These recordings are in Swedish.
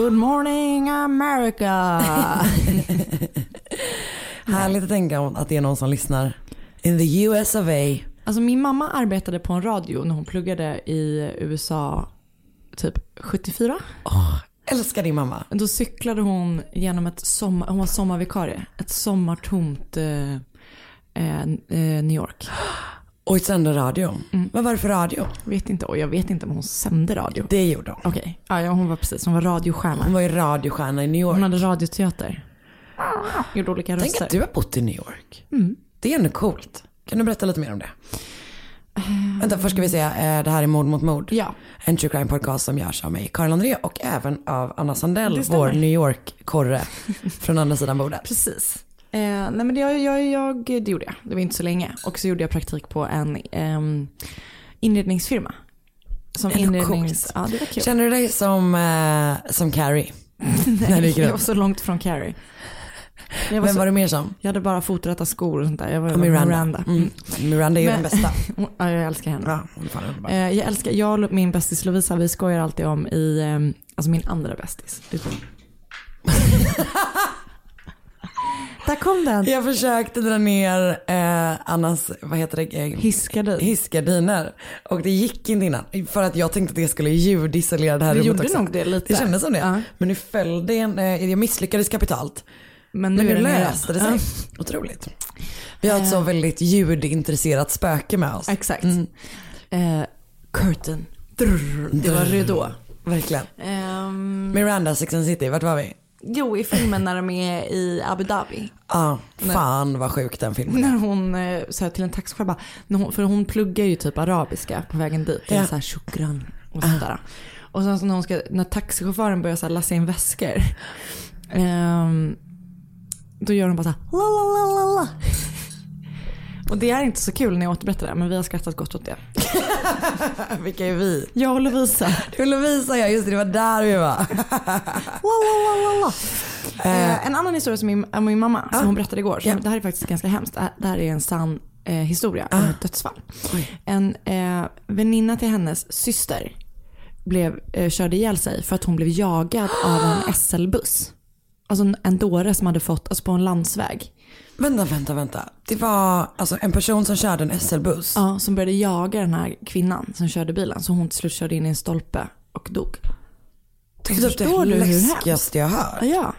Good morning America! Härligt att tänka att det är någon som lyssnar in the US of A. Alltså min mamma arbetade på en radio när hon pluggade i USA typ 74. Åh, älskar din mamma. Då cyklade hon genom ett sommar, hon var sommarvikarie, ett sommartomt eh, eh, New York. Och sände radio. Vad var det för radio? Vet inte, och jag vet inte om hon sände radio. Det gjorde hon. Okej, ja, ja, hon var precis, hon var radiostjärna. Hon var ju radiostjärna i New Hon York. hade radioteater. Gjorde olika Tänk röster. att du har bott i New York. Det är ändå coolt. Kan du berätta lite mer om det? Vänta, först ska vi säga, eh, det här är Mord mot mord. Ja. En true crime podcast som görs av mig, Karin André och även av Anna Sandell, vår New York-korre från andra sidan bordet. Precis. Eh, nej men det, jag, jag, jag, det gjorde jag. Det var inte så länge. Och så gjorde jag praktik på en ehm, inredningsfirma. Som inrednings... Ja, det var kul. Känner du dig som, eh, som Carrie? Gick jag var så långt från Carrie. Jag, var Vem så, var du mer som? jag hade bara foträtta skor och sånt där. Jag var Miranda. Miranda. Mm. Miranda är ju Men- den bästa. Ja, jag älskar henne. Ja, hon är fan underbar. Eh, jag älskar, jag och min bästis Lovisa, vi skojar alltid om i, ehm, alltså min andra bästis. Där kom den. Jag försökte dra ner eh, Annas, vad heter det? Eh, Hiskade. hissgardiner. Och det gick inte innan. För att jag tänkte att det skulle ljudisolera det här Det rummet gjorde också. nog det lite. Det kändes som det. Ja. Men nu föll det, en, eh, jag misslyckades kapitalt. Men Men nu nu är det nere. löste det sig. Otroligt. Vi har ett så väldigt ljudintresserat spöke med oss. Exakt. Mm. Eh, curtain. Drrr, det var ridå. Verkligen. Ehm, Miranda, Sex and City, vart var vi? Jo, i filmen när de är i Abu Dhabi. Ja, fan vad sjuk den filmen är. När hon eh, så till en taxichaufför bara, när hon, för hon pluggar ju typ arabiska på vägen dit. Ja. så här shukran och sånt där. Och sen så när, hon ska, när taxichauffören börjar så här lassa in väskor. ehm, då gör hon bara så här, la la la la la. Och det är inte så kul när jag återberättar det, men vi har skrattat gott åt det. Vilka är vi? Jag och Lovisa. Du Lovisa ja, just det, det var där vi var. La. Eh, en annan historia som min, om min mamma, som hon berättade igår. Ja. Det här är faktiskt ganska hemskt. Det här, är en sann eh, historia om ett dödsfall. En eh, väninna till hennes syster blev, eh, körde ihjäl sig för att hon blev jagad av en SL-buss. Alltså en, en dåre som hade fått, alltså på en landsväg. Vänta, vänta, vänta. Det var alltså en person som körde en SL-buss. Ja, som började jaga den här kvinnan som körde bilen. Så hon till slut körde in i en stolpe och dog. Det är typ det läskigaste jag hört. Ja, ja.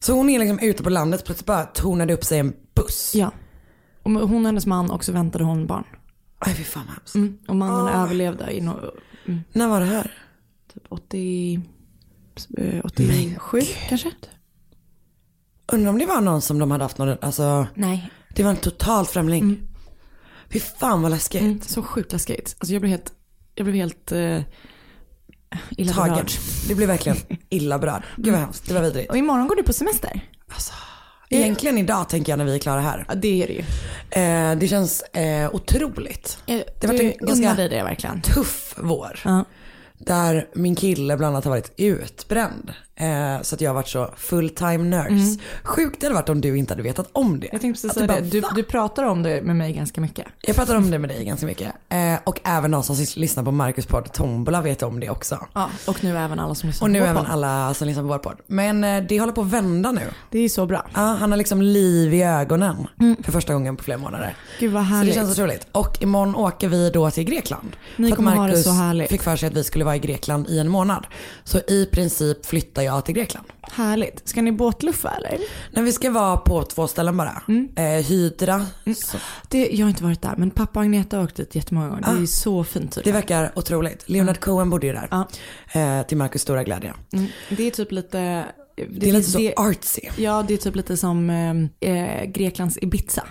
Så hon är liksom ute på landet, plötsligt bara tornade upp sig en buss. ja. Och hon och hennes man och så väntade hon barn. Aj fy fan vad hemskt. Mm. Och mannen överlevde i no, mm, När var det här? typ 80, eh, 87 kanske? Undrar om det var någon som de hade haft någon, alltså Nej. det var en totalt främling. Fy fan vad läskigt. Mm, så sjukt läskigt. Alltså jag blev helt, jag blev helt eh, illa Tagen. berörd. Det blev verkligen illa berörd. Gud vad hemskt, det var vidrigt. Och imorgon går du på semester. Egentligen idag tänker jag när vi är klara här. Ja det är det ju. Eh, det känns eh, otroligt. Det Det har varit en ganska det verkligen. tuff vår. Ja. Där min kille bland annat har varit utbränd. Eh, så att jag har varit så full time nurse. Sjukt det hade varit om du inte hade vetat om det. Mm. Jag tänkte precis Att säga det. bara, Du, du pratar om det med mig ganska mycket. Jag pratar om det med dig ganska mycket. Eh, och även de som lyssnar på Marcus podd Tombola vet om det också. Ja, och nu även alla som lyssnar Och nu på vår även podd. alla som lyssnar på vår podd. Men eh, det håller på att vända nu. Det är så bra. Ja, han har liksom liv i ögonen för första gången på flera månader. Gud vad Så det härligt. känns otroligt. Och imorgon åker vi då till Grekland. Ni för att kommer ha det Marcus så härligt. fick för sig att vi skulle vara i Grekland i en månad. Så i princip flyttar jag till Grekland. Härligt. Ska ni båtluffa eller? När vi ska vara på två ställen bara. Mm. Eh, Hydra. Så, Det, jag har inte varit där men pappa och Agneta har åkt dit jättemånga gånger. Det är så fint det tydligen. verkar otroligt. Leonard Cohen bodde ju där. Ja. Eh, till Marcus stora glädje. Mm. Det är typ lite... Det, Det är lite så det- artsy. Ja, det är typ lite som eh, eh, Greklands Ibiza.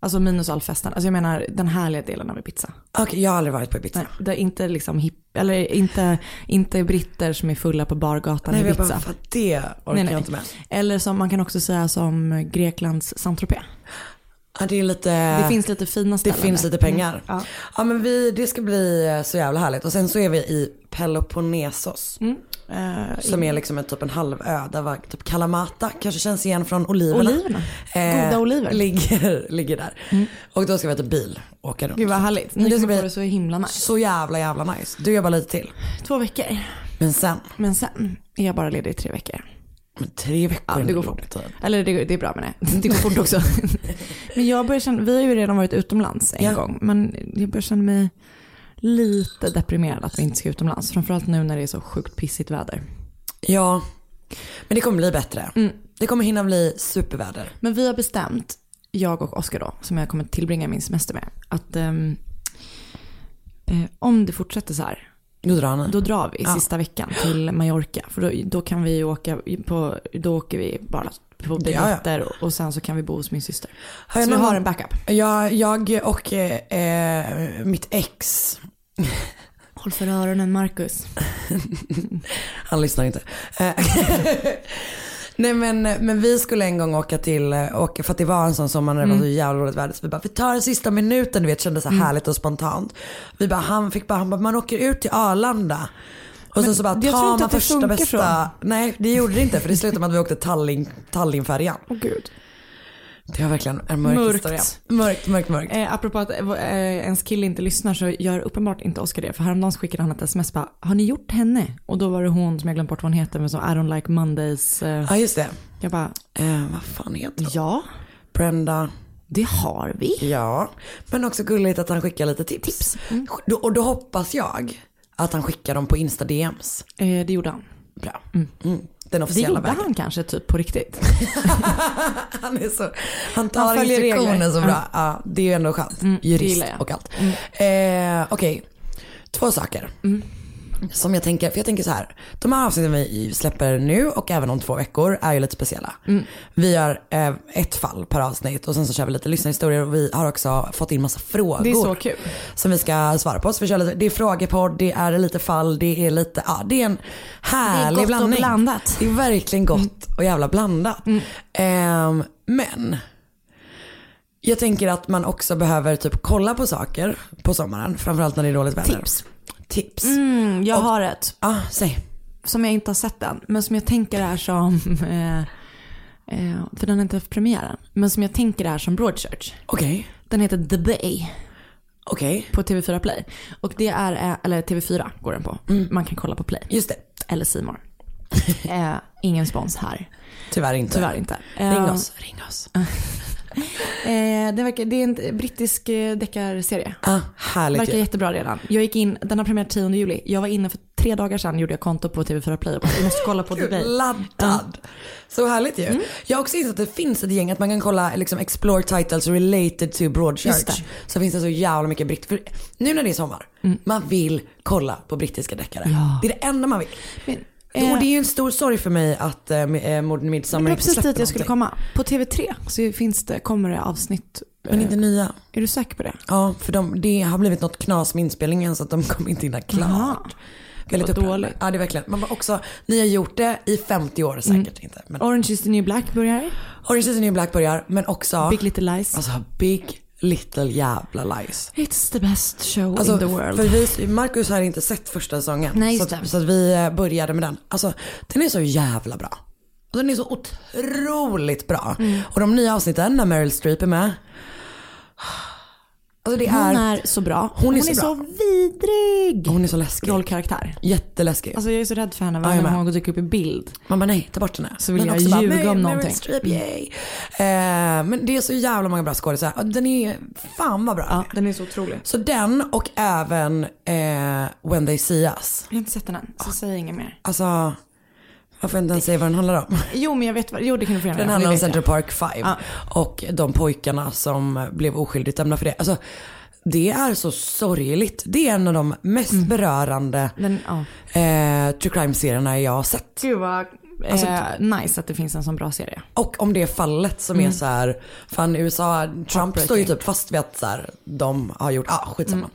Alltså minus all festen. Alltså jag menar den härliga delen av Ibiza. Okej, jag har aldrig varit på Ibiza. Nej, det är inte liksom hip, eller inte, inte britter som är fulla på bargatan Nej, i jag bara, Ibiza. fan, det orkar Nej, nej. jag inte med. Eller som man kan också säga som Greklands Saint-Tropez. Ja, det är lite... Det finns lite fina Det ställen finns där. lite pengar. Mm. Ja. Ja men vi, det ska bli så jävla härligt. Och sen så är vi i Peloponnesos. Mm. Eh, Som är liksom en typ en halvö där var typ Kalamata kanske känns igen från oliverna. Oliverna. Goda oliver. Mm. Ligger, ligger där. Och då ska vi ta bil och åka runt. Gud vad härligt. Ni Det ska bli det så himla nice. så jävla jävla nice. Du jobbar lite till. Två veckor. Men sen, Men sen är jag bara ledig i tre veckor. men tre veckor Ja, det går fort. tid. Eller det, det är bra med det. Det går fort också. men jag börjar känna, vi har ju redan varit utomlands en Ja. gång. Men jag börjar känna mig lite deprimerad att vi inte ska utomlands. Framförallt nu när det är så sjukt pissigt väder. Ja, men det kommer bli bättre. Mm. Det kommer hinna bli superväder. Men vi har bestämt, jag och Oskar då, som jag kommer tillbringa min semester med, att eh, om det fortsätter så här, Då drar ni. då drar vi Ja. sista veckan till Mallorca. För då, då kan vi åka på, då åker vi bara på Ja, biljetter och, sen så kan vi bo hos min syster. Har jag Så vi har en backup. Jag, jag och eh, eh, mitt ex, Håll för öronen Marcus. han lyssnar inte. Eh, Nej men, men vi skulle en gång åka till, eh, åka, för att det var en sån sommar när det Mm. var så jävla roligt väder. Så vi bara, vi tar den sista minuten du vet, kändes så härligt och spontant. Vi bara, han fick bara, han bara, man åker ut till Arlanda. Och sen så bara tar man första bästa. Nej det gjorde det inte för det slutade med att vi åkte Tallinn, Tallinnfärjan. Åh gud. Det var verkligen en mörk Mörkt. historia. Mörkt, mörkt, mörkt. Eh, apropå att eh, ens kille inte lyssnar så gör uppenbart inte Oskar det. För häromdagen så skickade han ett sms bara, har ni gjort henne? Och då var det hon som jag glömt bort vad hon heter, men som I don't like Mondays. Eh, Ja just det. jag bara, Eh, vad fan heter hon? ja, Brenda. det har vi. Ja, men också gulligt att han skickar lite tips. Tips. Mm. Och då hoppas jag att han skickar dem på Insta DMs. Eh, det gjorde han. Bra. Mm. Den Det officiella gjorde vägen. han kanske typ på riktigt. Han är så, han tar Han regler. så bra. Ja. det är ju ändå skönt. det Jurist och allt. Eh, Okej, två saker. Som jag tänker, för jag tänker så här. De här avsnitten vi släpper nu och även om två veckor är ju lite speciella. Vi gör eh, ett fall per avsnitt och sen så kör vi lite lyssnarhistorier och vi har också fått in massa frågor. Det är så kul. Som vi ska svara på. Så vi kör lite, det är frågepodd, det är lite fall, det är lite, ja det är en härlig gott och blandning. blandat. Det är verkligen gott och jävla blandat. Ehm, men jag tänker att man också behöver typ kolla på saker på sommaren. Framförallt när det är dåligt väder. Tips. Tips. Mm, jag har ett. Ja, säg. Som jag inte har sett än. Men som jag tänker är som, eh, eh, för den har inte haft premiären. Men som jag tänker är som Broadchurch. Okej. Den heter The Bay Okej. på TV4 Play. Och det är, eh, eller TV4 går den på. Man kan kolla på Play. Just det. Eller Simor. eh, ingen spons här. Tyvärr inte. Tyvärr inte. Ring Eh, oss. Ring oss. Eh, det, verkar, det är en brittisk eh, deckarserie. Ah, härligt Verkar jättebra redan. Jag gick in, den har premiär 10 juli. Jag var inne för tre dagar sedan, gjorde jag konto på TV4 Play och bara, vi måste kolla på The Bay. Laddad. Så härligt ju. Mm. Jag har också insett att det finns ett gäng att man kan kolla liksom explore titles related to Broadchurch. Så finns det så jävla mycket britt. För nu när det är sommar, man vill kolla på brittiska deckare. Mm. Ja. Det är det enda man vill. Men, Och det är ju en stor sorg för mig att äh, Morden det Midsommar var inte precis dit jag skulle komma. På TV3 så finns det, kommer det avsnitt. Men inte eh, nya. Är du säker på det? Ja, för de, det har blivit något knas med inspelningen så att de kommer inte hinna klart. Jaha. Väldigt vad dåligt. Ja det är verkligen. Man också, ni har gjort det i 50 år säkert inte. Men Orange is the new black börjar. Orange is the new black börjar, men också Big Little Lies. Alltså Big Little jävla lies. It's the best show Alltså, in the world. För vi, Marcus har inte sett första säsongen. Nej, så, så vi eh, började med den. Alltså den är så jävla bra. Och den är så otroligt bra. Mm. Och de nya avsnitten när Meryl Streep är med. Alltså det Hon är, är så bra. Hon är så så, bra. vidrig. hon är så läskig. Rollkaraktär. Jätteläskig. Alltså jag är så rädd för henne varje gång hon dyker upp i bild. Man bara nej, ta bort henne. Så vill Men jag också bara, ljuga "Nej, om någonting." Streep, yay. Eh, men det är så jävla många bra skådisar. Den är fan vad bra. Ja, den är så otrolig. Så den och även eh, When They See Us. Jag har inte sett den än, så säg inget mer. Alltså, jag får inte ens säga vad den handlar om. Jo men jag vet vad, jo det kan du få gärna Den handlar om Central Park 5 Ja. och de pojkarna som blev oskyldigt dömda för det. Alltså, det är så sorgligt. Det är en av de mest Mm. berörande. Den, ja. eh, true crime-serierna jag har sett. Gud vad Alltså, eh, nice att det finns en sån bra serie. Och om det fallet som Mm. är så här, fan USA, Trump står ju typ fast vid att så här, de har gjort, ah skitsamma.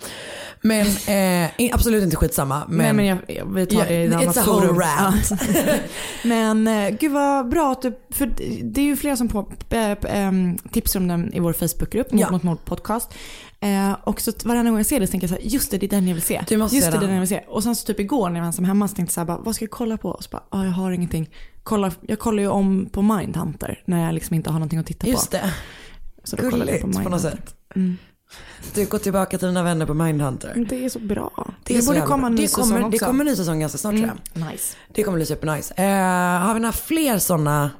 Men eh, absolut inte skitsamma. Men, Men, men jag, jag, vi tar det i ett it's annat a whole forum. rant. Men eh, gud vad bra att du, för det är ju flera som på, äh, äh, tipsar om den i vår Facebookgrupp, Mord Ja. mot mord podcast. Eh, och så varje gång jag ser det så tänker jag så här, just det, det är den jag vill se. Du måste just se det, det är den. den jag vill se. Och sen så typ igår när jag var ensam hemma så tänkte jag så här, bara, vad ska jag kolla på? Och så bara, ah, jag har ingenting. Kolla, jag kollar ju om på Mindhunter när jag liksom inte har någonting att titta på. Just det, Så då kollade jag gulligt på, något Mindhunter. sätt. Mm. Du går tillbaka till dina vänner på Mindhunter. Det är så bra. Det, är så borde komma en ny det kommer, säsong Det också. kommer en ny säsong ganska snart tror jag. Mm, nice. Det kommer bli supernice. Eh, har vi några fler sådana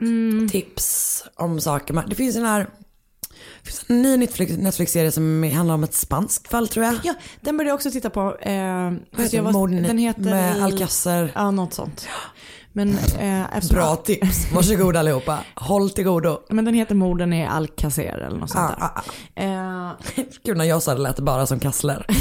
Mm. tips om saker? Det finns en här det finns en ny Netflix- Netflix-serie som handlar om ett spanskt fall tror jag. Ja, den började jag också titta på. Eh, Vad heter jag var- den heter med Alcacer. Ja, något sånt. Men, eh, eftersom- Bra tips. Varsågod allihopa. Håll till godo. Men den heter Morden i Alcacer eller något sånt Ah, ah, där. Eh, Gud när jag sa det lät det bara som kassler.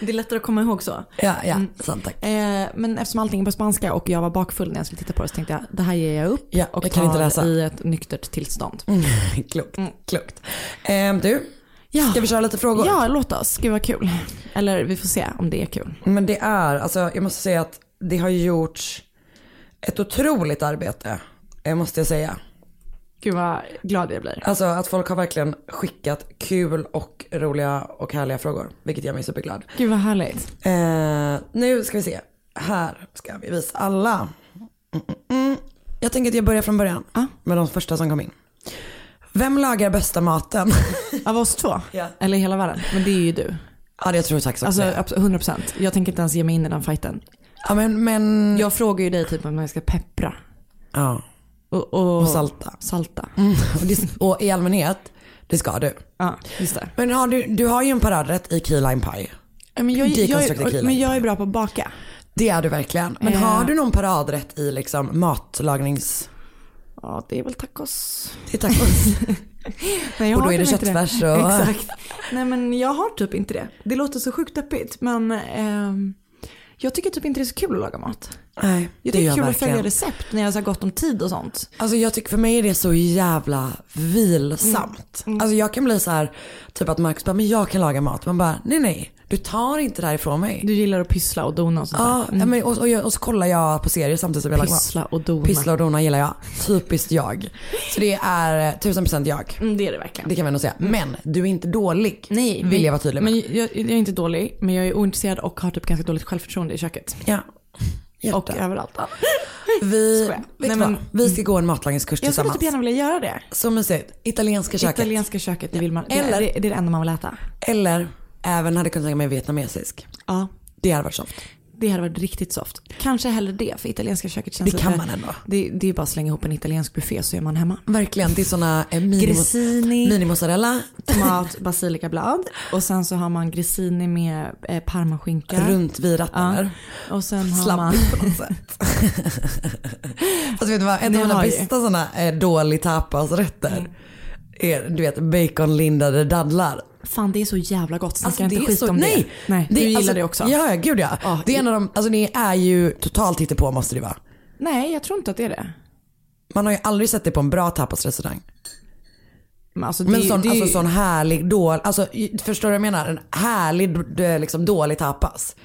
det är lättare att komma ihåg så. Ja, ja, sant tack. Eh, men eftersom allting är på spanska och jag var bakfull när jag skulle titta på det så tänkte jag det här ger jag upp Ja, och jag kan inte läsa. i ett nyktert tillstånd. klokt, klokt. Eh, du, Ja. ska vi köra lite frågor? Ja, låt oss. Gud vad kul. Eller vi får se om det är kul. Men det är, alltså jag måste säga att det har gjorts ett otroligt arbete, eh, måste jag säga. Gud vad glad jag blir. Alltså att folk har verkligen skickat kul och roliga och härliga frågor, vilket gör mig superglad. Gud vad härligt. Eh, nu ska vi se, här ska vi visa alla. Mm, mm, mm. Jag tänker att jag börjar från början Ja. med de första som kom in. Vem lagar bästa maten? Av oss två? Ja. Eller i hela världen? Men det är ju du. ja, det tror jag faktiskt också Alltså det. abs- 100%. Jag tänker inte ens ge mig in i den fighten. Ja, men, men Jag frågar ju dig typ om jag ska peppra. ja. Och, och, Och salta. Salta. och, det, och i allmänhet, det ska du. Ja, just det. Men har du, du har ju en paradrätt i key lime pie. Ja, Men jag, jag, jag, men jag är bra på att baka. Det är du verkligen. Men Eh. har du någon paradrätt i liksom matlagnings... Ja, det är väl tacos. till tacos? Nej, Och då är det typ inte köttfärs och- Exakt. Nej men jag har typ inte det. Det låter så sjukt deppigt men ehm, jag tycker typ inte det är så kul att laga mat. Nej, Jag tycker det är kul att följa recept när jag har gott om tid och sånt. Alltså jag tycker för mig är det så jävla vilsamt. Mm. Alltså jag kan bli så här, typ att Marcus bara, men jag kan laga mat. Man bara, nej nej, du tar inte det här ifrån mig. Du gillar att pyssla och dona och sånt Ja, ja, men, och, och, jag- och så kollar jag på serier samtidigt som jag lagar mat. Pyssla och dona. Pyssla och dona gillar jag. Typiskt jag. Så det är eh, tusen procent jag. Mm, det är det verkligen. Det kan vi nog säga. Men du är inte dålig. Nej, Vill jag vara tydlig med. Men jag, jag är inte dålig, men jag är ointresserad och har typ ganska dåligt självförtroende i köket. Ja. Hjärta. Och överallt. vi, Nej, men- vi ska gå en matlagningskurs Jag skulle tillsammans. typ gärna vilja göra det. Så mysigt. Italienska köket. Italienska köket, det vill man. Eller- det är det enda man vill äta. Eller även hade kunnat tänka mig vietnamesisk. Ja, Det hade varit soft. Det hade varit riktigt soft. Kanske hellre det, för italienska köket känns Det kan lite, man ändå. Det, det är bara att slänga ihop en italiensk buffé så är man hemma. Verkligen. Det är såna eh, mini, Grissini. mini-mozzarella. Tomat, basilikablad och sen så har man grissini med eh, parmaskinka. Runt vid ratten Ja. Och sen har man... Slappigt på något sätt. Fast vet du vad, en av mina bästa sådana eh, dålig tapasrätter är du vet baconlindade dadlar. Fan det är så jävla gott, snacka Alltså, inte det skit så, om nej, det. Nej, du det, gillar alltså, det också? Ja, gud ja. Ja, det är en av de, alltså det är ju totalt hittepå måste det vara. Nej, jag tror inte att det är det. Man har ju aldrig sett det på en bra tapasrestaurang. Men, alltså, det, Men sån, det, alltså sån härlig, dålig, alltså förstår du vad jag menar? En härlig, liksom dålig tapas.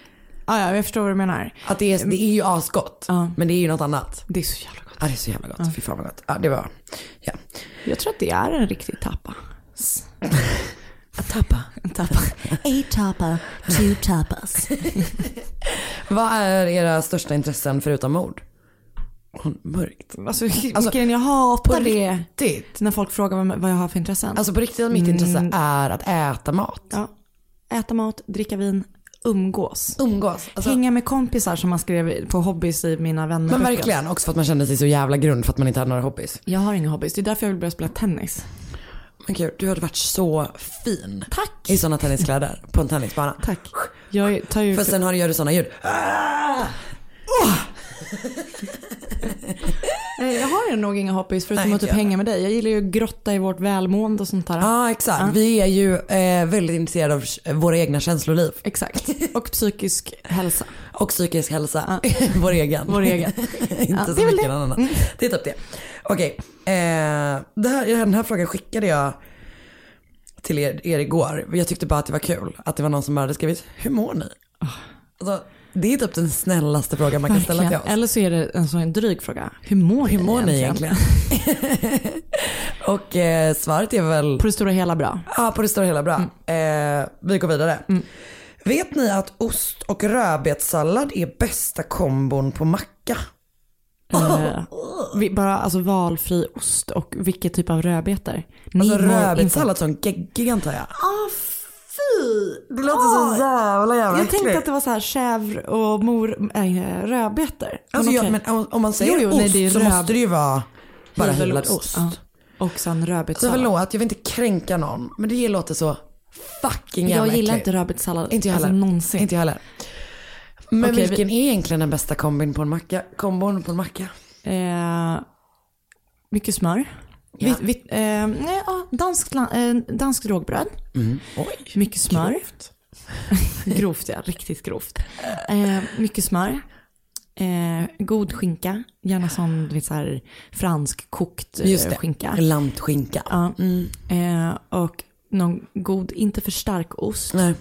ja, ja, jag förstår vad du menar. Att det är, det är ju asgott, Ja. men det är ju något annat. Det är så jävla. Ja det är så jävla gott, fy fan vad gott. Ja det var, ja. Jag tror att det är en riktig tappa. Tappa. En tappa. A tappa, two tapas. Vad är era största intressen förutom mord? Mörkt. Alltså, alltså jag hatar det Riktigt. när folk frågar vad, jag har för intressen. Alltså på riktigt mitt intresse är att äta mat. ja. Äta mat, dricka vin, umgås. Umgås. Alltså, Hänga med kompisar som man skrev på hobbys i mina vänner. men verkligen, också för att man kände sig så jävla grund för att man inte hade några hobbys. Jag har inga hobbys, det är därför jag vill börja spela tennis. Men gud, du hade varit så fin. Tack. I sådana tenniskläder på en tennisbana. Tack. Jag tar ju... För sen har du, gör du sådana ljud. Eh, Jag har nog inga hobbys förutom Nej, att typ hänga med dig. Jag gillar ju att grotta i vårt välmående och sånt där. Ja exakt, vi är ju eh, väldigt intresserade av eh, våra egna känsloliv. Exakt. Och psykisk hälsa. Och psykisk hälsa, vår egen. Vår egen. inte Ja, så mycket det. annan. Det är typ det. Okej, eh, det här, den här frågan skickade jag till er, er igår. Jag tyckte bara att det var kul att det var någon som bara hade skrivit, hur mår ni? Alltså, det är typ den snällaste frågan man kan ställa till oss. Eller så är det en sån dryg fråga. Hur mår, Hur mår ni egentligen? och eh, svaret är väl, På det stora hela bra. ja på det stora hela bra. Mm. Eh, vi går vidare. Vet ni att ost och rödbetssallad är bästa kombon på macka? Eh, vi, bara alltså valfri ost och vilket typ av rödbetor. Alltså rödbetssallad som geggig antar jag. Ah, fy! Det låter så jävla jävla Jag tänkte att det var så här chèvre och mor, äh, rödbetor. Alltså, Men ja, okej. men om, man säger Jo, jo, ost nej, så röd- måste det ju vara bara hyvlad ost. Ja. Och sen Så rödbetssallad. förlåt, jag vill inte kränka någon. Men det låter så fucking jävla Jag gillar äckligt. inte rödbetssallad. Inte jag alltså, heller. någonsin. Inte jag heller. Men Okej, vilken är egentligen den bästa kombin på en macka? Kombon på en macka? Eh, mycket smör. Ja. Vitt, vitt, eh, nej, ja, danskt, la- eh, danskt rågbröd. Oj. Mycket smör. Grovt. grovt ja, riktigt grovt. Eh, mycket smör. Eh, god skinka. Gärna sån du vet, så här, fransk kokt eh, Just det. skinka. Lantskinka. Ja. Mm. Eh, och någon god, inte för stark ost. Nej.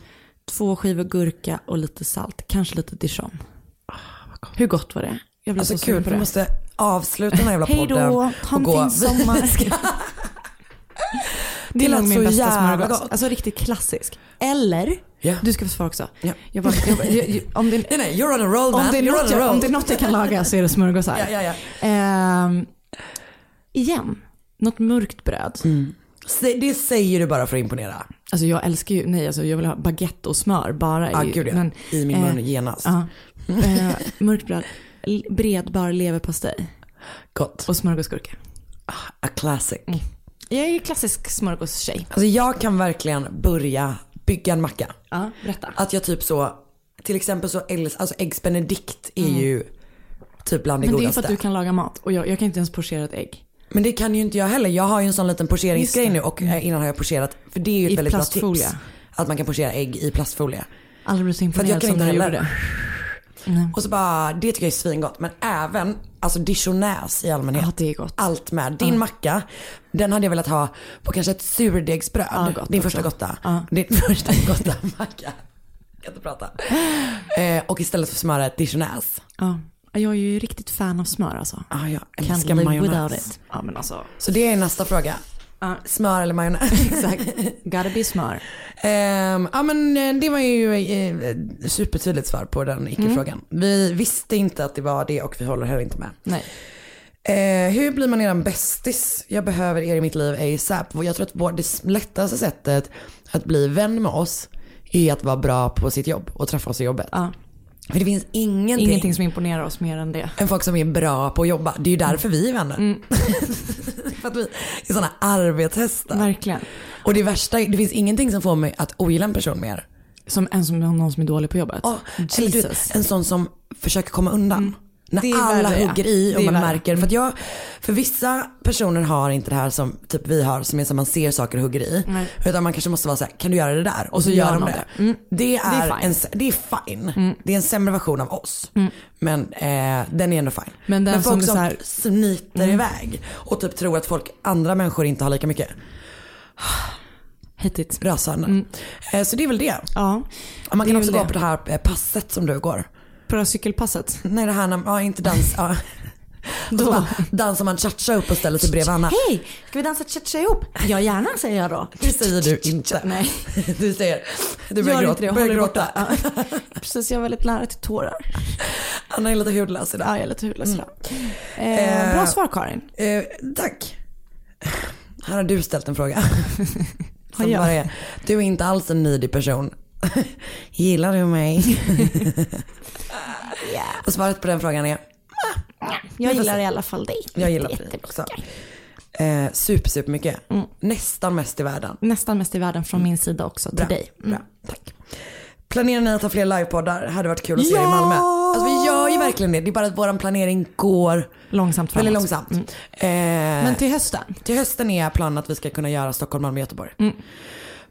Två skivor gurka och lite salt. Kanske lite dijon. Hur gott var det? Jag blev Alltså så sugen kul, på vi det. måste avsluta den här jävla Hej podden. då, ha en fin sommar. Det är lät så bästa jävla gott. Alltså riktigt klassisk. Eller, Ja. du ska få svara också. Ja. Jag bara, jag, om, det, Nej, nej, you're on a roll man. om, det är något jag, om det är något jag kan laga så är det smörgåsar. Ja, ja, ja. Ehm, igen, något mörkt bröd. Mm. Det säger du bara för att imponera. Alltså jag älskar ju, nej alltså jag vill ha baguette och smör bara. I, gud ja. men, I min eh, mun genast. ja. Eh, mörkt bröd, bredbar leverpastej Gott. och smörgåsgurka. A classic. Jag är ju klassisk smörgåstjej. Alltså jag kan verkligen börja bygga en macka. Ja, berätta. Att jag typ så, till exempel så, äggs- alltså eggs benedict är ju typ bland det Men det är godaste. för att du kan laga mat och jag, jag kan inte ens pochera ett ägg. Men det kan ju inte jag heller. Jag har ju en sån liten pocheringsgrej nu och eh, innan har jag pocherat, för det är ju ett I väldigt bra plastfolie. tips. Att man kan pochera ägg i plastfolie. Aldrig blivit så jag imponerad som när heller. gjorde det. Och så bara, det tycker jag är svingott. Men även, alltså dijonäs i allmänhet. Ja, det är gott. Allt med. Din macka, den hade jag velat ha på kanske ett surdegsbröd. Ja, gott Din också. första gotta. Ja. Din första gotta macka. Jag kan inte prata. Eh, och istället för smöra ett dijonäs. Ja. Jag är ju riktigt fan av smör alltså. Ah, jag älskar majonnäs. Ja men alltså. Så det är nästa fråga. Ja. Smör eller majonnäs? Exakt. Gotta be smör. Ehm, ja men eh, det var ju eh, supertydligt svar på den icke-frågan. Vi visste inte att det var det och vi håller heller inte med. Nej. Eh, hur blir man eran bästis? Jag behöver er i mitt liv ASAP. Jag tror att det lättaste sättet att bli vän med oss är att vara bra på sitt jobb och träffa oss i jobbet. Ja. För det finns ingenting, Ingenting som imponerar oss mer än det. än folk som är bra på att jobba. Det är ju därför vi är vänner. Mm. För att vi är sådana arbetshästar. Verkligen. Och det värsta, är- det finns ingenting som får mig att ogilla en person mer. Som en som någon som är dålig på jobbet. Eller du vet, Jesus. en sån som försöker komma undan. När alla värre, hugger i och man värre. märker. För, att jag, för vissa personer har inte det här som typ vi har, som är som man ser saker och hugger i. Nej. Utan man kanske måste vara så här, kan du göra det där? Och så, gör gör de det. det. Mm. Det, är Det är fine. En, det är fine. Det är en sämre version av oss. Men eh, den är ändå fine. Men den folk som som, här- smiter iväg och typ tror att folk, andra människor inte har lika mycket. Hate it. Rösande. Eh, så det är väl det. Ja. Man kan också gå på det här eh, passet som du går. På det här cykelpasset. Nej det här när, ja inte dans, ja. Så bara dansar man cha-cha upp och ställer sig bredvid Anna. Hej, ska vi dansa cha-cha ihop? Ja gärna säger jag då. Det säger du inte. Nej. Du säger, du börjar, gråta, inte det, börjar håll dig gråta. Ja. Precis, jag var lite nära till tårar. Anna är lite hudlös idag. Ja, jag är lite hudlös idag. Eh, bra svar Karin. Eh, tack. Här har du ställt en fråga. Som jag? bara är, du är inte alls en needy person. Gillar du mig? Och svaret på den frågan är, Jag gillar i alla fall dig. jag gillar dig också. Eh, super, super mycket. Nästan mest i världen. Nästan mest i världen från min sida också till Bra, dig. Mm. bra, tack. Planerar ni att ha fler livepoddar? Hade varit kul att se er i Malmö. Alltså vi gör ju verkligen det. Det är bara att vår planering går Långsamt framåt. väldigt långsamt. Mm. Eh, Men till hösten? Till hösten är planen att vi ska kunna göra Stockholm, Malmö, Göteborg. Mm.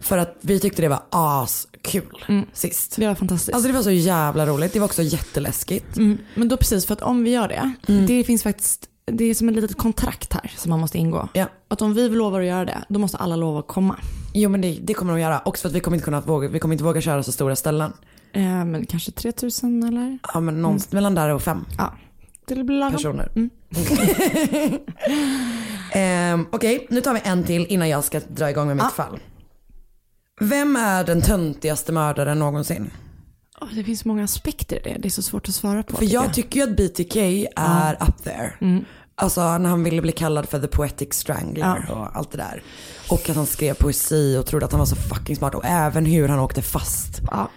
För att vi tyckte det var askul sist. Det var fantastiskt. Alltså det var så jävla roligt. Det var också jätteläskigt. Mm. Men då precis, för att om vi gör det, det finns faktiskt, det är som ett litet kontrakt här som man måste ingå. Ja. Att om vi lovar att göra det, då måste alla lova att komma. Jo men det, det kommer de göra. Också för att vi kommer inte kunna våga, vi kommer inte våga köra så stora ställen. Eh, men kanske 3000 eller? Ja men någonstans mellan där och fem Ja. Det blir lagom. personer. Mm. Ehm, Okej, nu tar vi en till innan jag ska dra igång med mitt Ja. fall. Vem är den töntigaste mördaren någonsin? Åh, det finns många aspekter i det. Det är så svårt att svara på. För jag tycker ju att BTK är up there. Mm. Alltså när han ville bli kallad för the poetic strangler och allt det där. Och att han skrev poesi och trodde att han var så fucking smart. Och även hur han åkte fast. ja.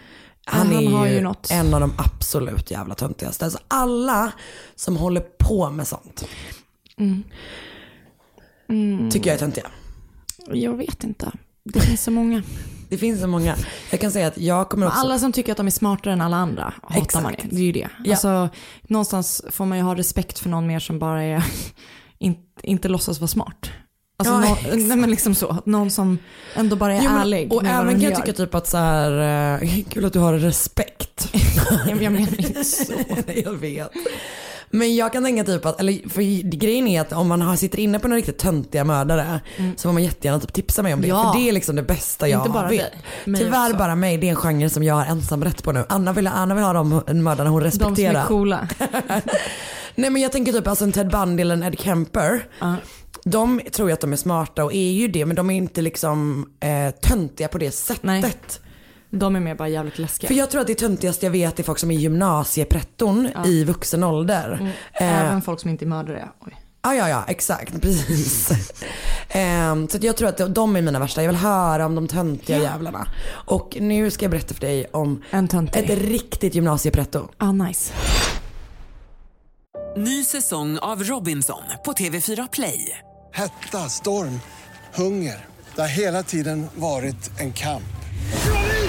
Han, Han är ju, ju en av de absolut jävla töntigaste. Alltså alla som håller på med sånt. Tycker jag är töntiga. Jag vet inte. Det finns så många. Det finns så många. Jag kan säga att jag kommer också. Alla som tycker att de är smartare än alla andra hatar Exakt. man det. Det är ju det. Ja. Alltså, någonstans får man ju ha respekt för någon mer som bara är, in, inte låtsas vara smart. Alltså, Ja, nå- exakt. nej, men liksom så. Någon som ändå bara är Jo, men- ärlig och även kan jag tycka typ att så här, eh, kul att du har respekt. jag menar inte så. jag vet. Men jag kan tänka typ att, eller för grejen är att om man har, sitter inne på några riktigt töntiga mördare så får man jättegärna typ tipsa mig om det. Ja. För det är liksom det bästa jag Inte bara vet. dig, Tyvärr också. bara mig, det är en genre som jag har ensamrätt på nu. Anna vill, Anna vill ha de mördarna hon De som respekterar. är coola. Nej men jag tänker typ alltså en Ted Bundy eller en Ed Kemper. De tror ju att de är smarta och är ju det men de är inte liksom eh, töntiga på det sättet. Nej. De är mer bara jävligt läskiga. För jag tror att det töntigaste jag vet är folk som är gymnasiepretton i vuxen ålder. Eh, Även folk som inte är mördare. Oj. Ja, ja, ja, exakt. Precis. Ehm, så att jag tror att de är mina värsta. Jag vill höra om de töntiga jävlarna. Och nu ska jag berätta för dig om En töntig. ett riktigt gymnasiepretto. Ah, nice. Ny säsong av Robinson på TV4 Play. Hetta, storm, hunger. Det har hela tiden varit en kamp.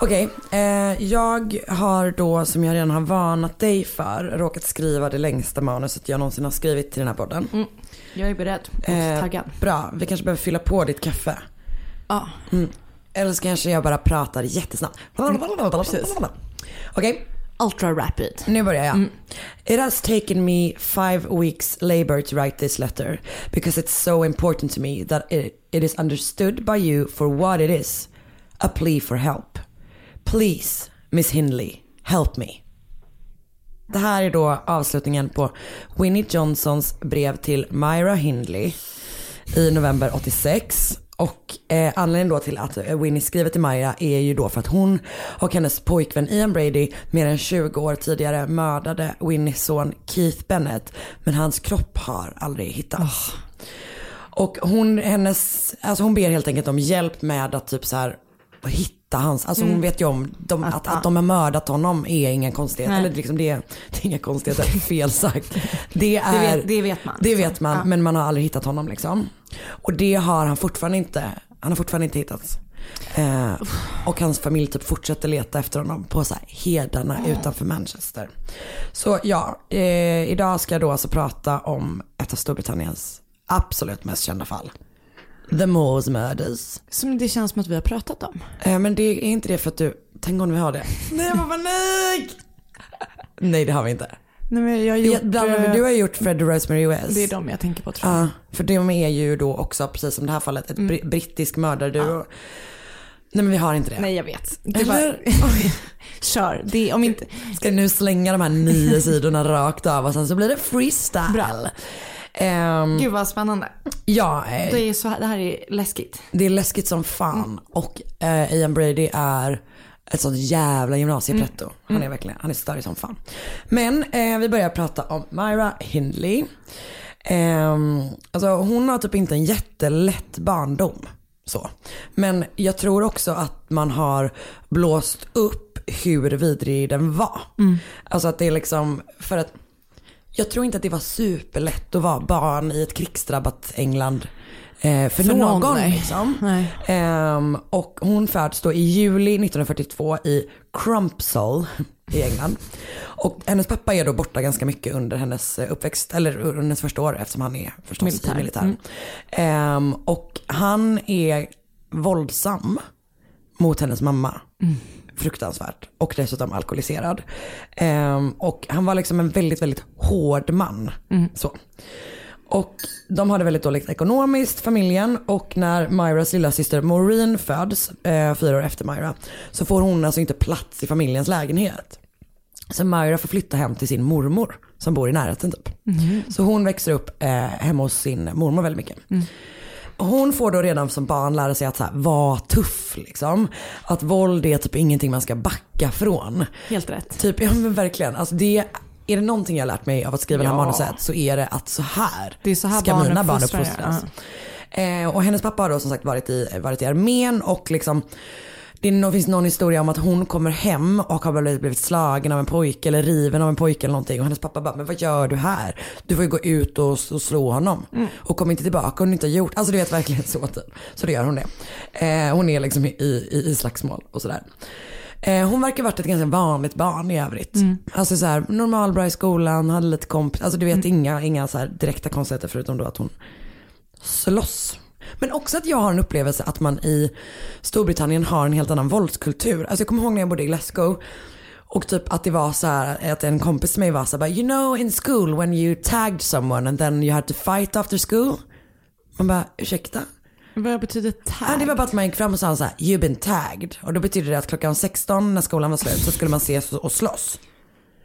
Okej, eh, jag har då som jag redan har varnat dig för råkat skriva det längsta manuset jag någonsin har skrivit till den här podden. Mm. Jag är beredd och Eh, taggad. Bra, vi kanske behöver fylla på ditt kaffe. Ja. Eller så kanske jag bara pratar jättesnabbt. Okej, Ultra rapid. nu börjar jag. It has taken me five weeks labor to write this letter because it's so important to me that it, it is understood by you for what it is. A plea for help. Please, Miss Hindley, help me. Det här är då avslutningen på Winnie Johnsons brev till Myra Hindley i november 86. Och eh, anledningen då till att eh, Winnie skriver till Myra är ju då för att hon och hennes pojkvän Ian Brady mer än 20 år tidigare mördade Winnies son Keith Bennett. Men hans kropp har aldrig hittats. Och hon, hennes, alltså hon ber helt enkelt om hjälp med att typ så här hitta hitta hans, alltså Mm. hon vet ju om de, att, att de har mördat honom är ingen konstighet. Nej. Eller liksom det, är- det är inga konstigheter, fel sagt. Det, är, vet- det vet man, Det vet man, Ja. men man har aldrig hittat honom liksom. Och det har han fortfarande inte, han har fortfarande inte hittats. Eh, och hans familj typ fortsätter leta efter honom på så här hedarna utanför Manchester. Så ja, eh, idag ska jag då alltså prata om ett av Storbritanniens absolut mest kända fall. The Moors Murders. Som det känns som att vi har pratat om. Eh, men det är inte det för att du, tänk om vi har det. Nej jag får panik! Nej det har vi inte. Nej, men jag har gjort, bland annat, eh, du har gjort Fred och Rosemary West. Det är de jag tänker på tror jag. Ja, för de är ju då också, precis som det här fallet, ett bri- brittisk mördarduo. Nej men vi har inte det. Nej jag vet. Det Eller? var... Kör. Det om inte... Ska nu slänga de här nio sidorna rakt av och sen så blir det freestyle. Bra. Ehm, Gud vad spännande. ja, eh, Det, är så, här- det här är läskigt. det är läskigt som fan. Och eh, Ian Brady är ett sånt jävla gymnasiepretto. Han är verkligen, han är störig som fan. Men eh, vi börjar prata om Myra Hindley. Ehm, alltså hon har typ inte en jättelätt barndom. Så. Men jag tror också att man har blåst upp hur vidrig den var. Alltså att det är liksom, för att jag tror inte att det var superlätt att vara barn i ett krigsdrabbat England eh, för, För någon, någon. nej. liksom. Nej. Ehm, och hon föds då i juli 1942 i Crumpsall i England. Och hennes pappa är då borta ganska mycket under hennes eh, uppväxt, eller under hennes första år eftersom han är förstås Militär. i militären. Ehm, och han är våldsam mot hennes mamma. Fruktansvärt. Och dessutom alkoholiserad. Ehm, och han var liksom en väldigt, väldigt hård man. Så. Och de hade väldigt dåligt ekonomiskt, familjen. Och när Myras lilla syster Maureen föds, eh, fyra år efter Myra, så får hon alltså inte plats i familjens lägenhet. Så Myra får flytta hem till sin mormor som bor i närheten typ. Så hon växer upp eh, hemma hos sin mormor väldigt mycket. Och Hon får då redan som barn lära sig att så här, vara tuff liksom. Att våld är typ ingenting man ska backa från. Helt rätt. Typ, ja men verkligen. Alltså det, är det någonting jag har lärt mig av att skriva det här Ja. manuset så är det att så här, Det är så här ska barn mina barn uppfostras. Eh, och hennes pappa har då som sagt varit i, varit i armén och liksom det finns någon historia om att hon kommer hem och har blivit, slagen av en pojke eller riven av en pojke eller någonting. Och hennes pappa bara, men vad gör du här? Du får ju gå ut och, och slå honom. Och kom inte tillbaka och inte har gjort. Alltså du vet verkligen så typ. Så då gör hon det. Eh, hon är liksom i, i, i slagsmål och sådär. Eh, hon verkar varit ett ganska vanligt barn i övrigt. Alltså så här, normalbra i skolan, hade lite kompis, alltså du vet inga, inga så här direkta konstigheter förutom då att hon slåss. Men också att jag har en upplevelse att man i Storbritannien har en helt annan våldskultur. Alltså jag kommer ihåg när jag bodde i Glasgow och typ att det var så här att en kompis med mig var så här, you know in school when you tagged someone and then you had to fight after school. Man bara, ursäkta? Vad betyder tag? Ja, det var bara att man gick fram och sa så här, you've been tagged. Och då betyder det att klockan 16 när skolan var slut så skulle man ses och slåss.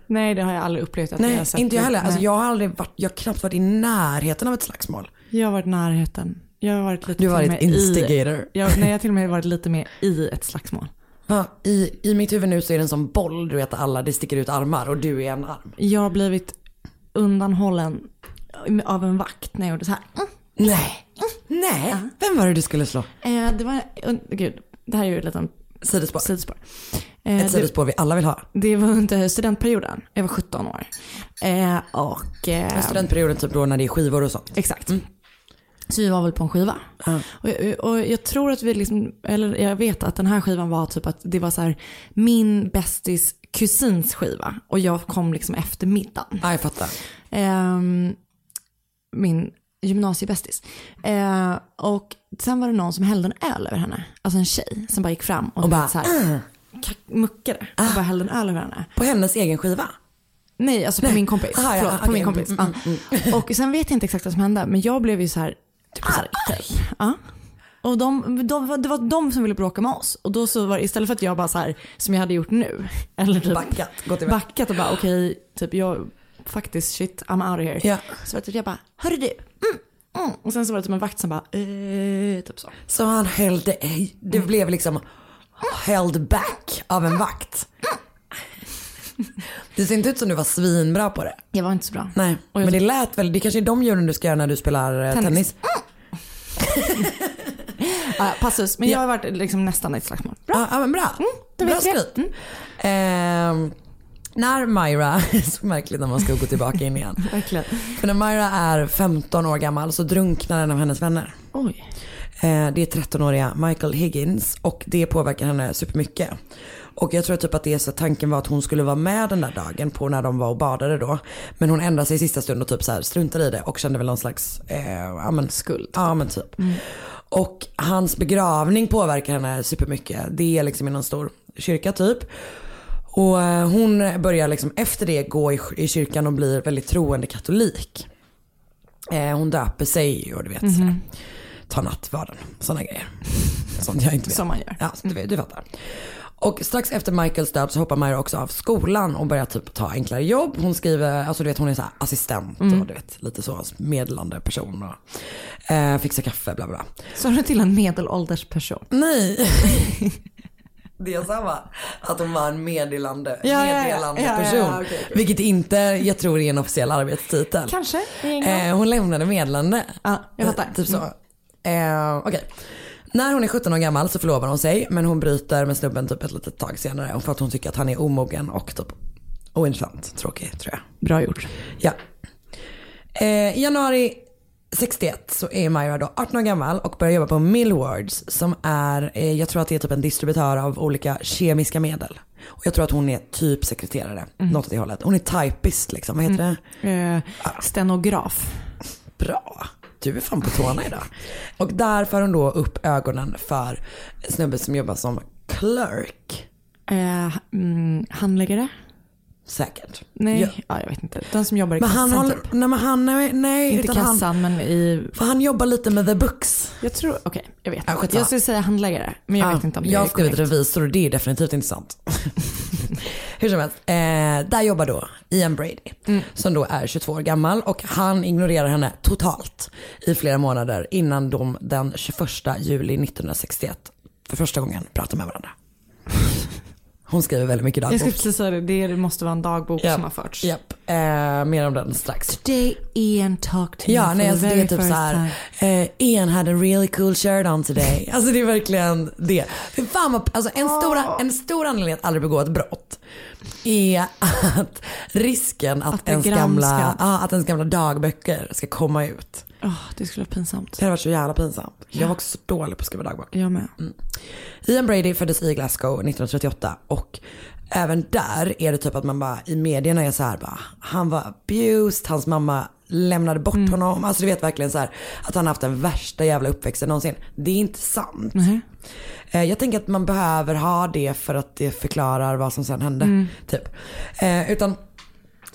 Nej det har jag aldrig upplevt att jag har Nej, sett. inte jag heller. Alltså, Nej. jag har aldrig varit, jag har knappt varit i närheten av ett slagsmål. Jag har varit i närheten. Jag har varit lite Du har varit med i- instigator. Jag, nej, jag har till och med varit lite mer i ett slagsmål. Ja, i, I mitt huvud nu så är det en sån boll, du vet alla, det sticker ut armar och du är en arm. Jag har blivit undanhållen av en vakt när jag gjorde så här. Nej, nej. Vem var det du skulle slå? Eh, det var, gud, det här är ju ett litet Sidospår. sidospår. Eh, Ett det, sidospår vi alla vill ha. det var under studentperioden. Jag var 17 år. Eh, och... Eh, Studentperioden typ då när det är skivor och sånt. Exakt. Så vi var väl på en skiva. Och, jag, och jag tror att vi liksom, eller jag vet att den här skivan var typ att det var så här min bästis kusins skiva. Och jag kom liksom efter middagen. Ja, jag fattar. Ehm, min gymnasiebästis. Eh, och sen var det någon som hällde en öl över henne. Alltså en tjej som bara gick fram och, Och bara, så här, kack- muckade. Och bara hällde en öl över henne. På hennes egen skiva? Nej, alltså på Nej. min kompis. Aha, ja, Förlåt, på okej. min kompis. Mm, ja. Och sen vet jag inte exakt vad som hände, men jag blev ju så här arg typ. Ja. Och de, de, det var de som ville bråka med oss. Och då så var det, istället för att jag bara så här, som jag hade gjort nu. Eller typ Backat, gått iväg. backat och bara okej, typ jag, faktiskt shit, I'm out of here. Ja. Så var det typ jag bara, hörru du. Mm, mm. Och sen så var det typ en vakt som bara, eh, typ så. Så han hällde, det blev liksom held back av en vakt. Det ser inte ut som du var svinbra på det. Jag var inte så bra. Nej, men det lät väl, det kanske är de ljuden du ska göra när du spelar eh, tennis. Tennis. Ja, passus, men jag har varit liksom nästan i ett slagsmål. Bra. Ja, men bra. då bra vet jag. skryt. Ehm, när Myra, så märkligt när man ska gå tillbaka in igen. Verkligen. För när Myra är 15 år gammal så drunknar en av hennes vänner. Oj. Eh, Det är 13-åriga Michael Higgins och det påverkar henne supermycket. Och jag tror typ att det är så tanken var att hon skulle vara med den där dagen på när de var och badade då. Men hon ändrade sig i sista stund och typ så här struntade i det och kände väl någon slags eh, ja, men, skuld. Ja men typ. Och hans begravning påverkar henne supermycket. Det är liksom i någon stor kyrka typ. Och eh, hon börjar liksom efter det gå i, i kyrkan och blir väldigt troende katolik. Eh, hon döper sig och du vet Mhm. sådär. tar nattvarden, sådana grejer. Sånt jag inte vet. Som man gör. Ja, du, vet, du fattar. Och strax efter Michaels död så hoppar Myra också av skolan och börjar typ ta enklare jobb. Hon skriver, alltså du vet hon är så assistent Mm. och du vet lite så medlande person och eh, fixar kaffe bla bla. Sa du till en medelålders person? Nej. Det jag sa var att hon var en meddelande, Ja, meddelande Ja, ja, person. okej, okej. Vilket inte jag tror är en officiell arbetstitel. Kanske. Är Eh, hon lämnade meddelande. Ja, jag fattar. Eh, Typ så. Eh, Okej. När hon är 17 år gammal så förlovar hon sig men hon bryter med snubben typ ett litet tag senare för att hon tycker att han är omogen och typ ointressant. Tråkig tror jag. Bra gjort. Ja. Eh, I januari 61 så är Myra då 18 år gammal och börjar jobba på Millwards som är, eh, jag tror att det är typ en distributör av olika kemiska medel. Och jag tror att hon är typ sekreterare, något åt det hållet. Hon är typist liksom, vad heter det? Eh, stenograf. Bra. Du är fan på tårna idag. Och där får hon då upp ögonen för en snubbe som jobbar som clerk. Eh, mm, handläggare? Säkert. Nej, Ja. ja. jag vet inte. Den som jobbar i Men kassan han håller, typ. nej men han, nej, nej Inte utan kassan han, men i... för han jobbar lite med the books. Jag tror, okej jag vet. Ja, jag skulle säga handläggare men jag Ja, vet inte om det jag är har skrivit revisor och det är definitivt inte sant. Hur som helst, eh, där jobbar då Ian Brady Mm. som då är 22 år gammal och han ignorerar henne totalt i flera månader innan de den 21 juli 1961 för första gången pratar med varandra. Hon skriver väldigt mycket Jag dagbok. skulle precis säga det, det måste vara en dagbok Japp, som har förts. Japp, eh, mer om den strax. Today Ian talked to Ja, me nej, for alltså the det är very typ first så här. time. Eh, Ian had a really cool shirt on today. Alltså det är verkligen det. För fan vad, alltså en, stora, en stor anledning att aldrig begå ett brott är att risken att, Att ens, gamla, ja, att ens gamla dagböcker ska komma ut. Åh, det skulle vara pinsamt. Det hade varit så jävla pinsamt. Jag var också så dålig på att skriva dagbok. Jag med. Ian Brady föddes i Glasgow 1938 och även där är det typ att man bara i medierna är så här bara, han var abused, hans mamma lämnade bort Mm. honom. Alltså du vet verkligen så här att han haft den värsta jävla uppväxten någonsin. Det är inte sant. Eh, Jag tänker att man behöver ha det för att det förklarar vad som sen hände. Mm. Typ. Eh, utan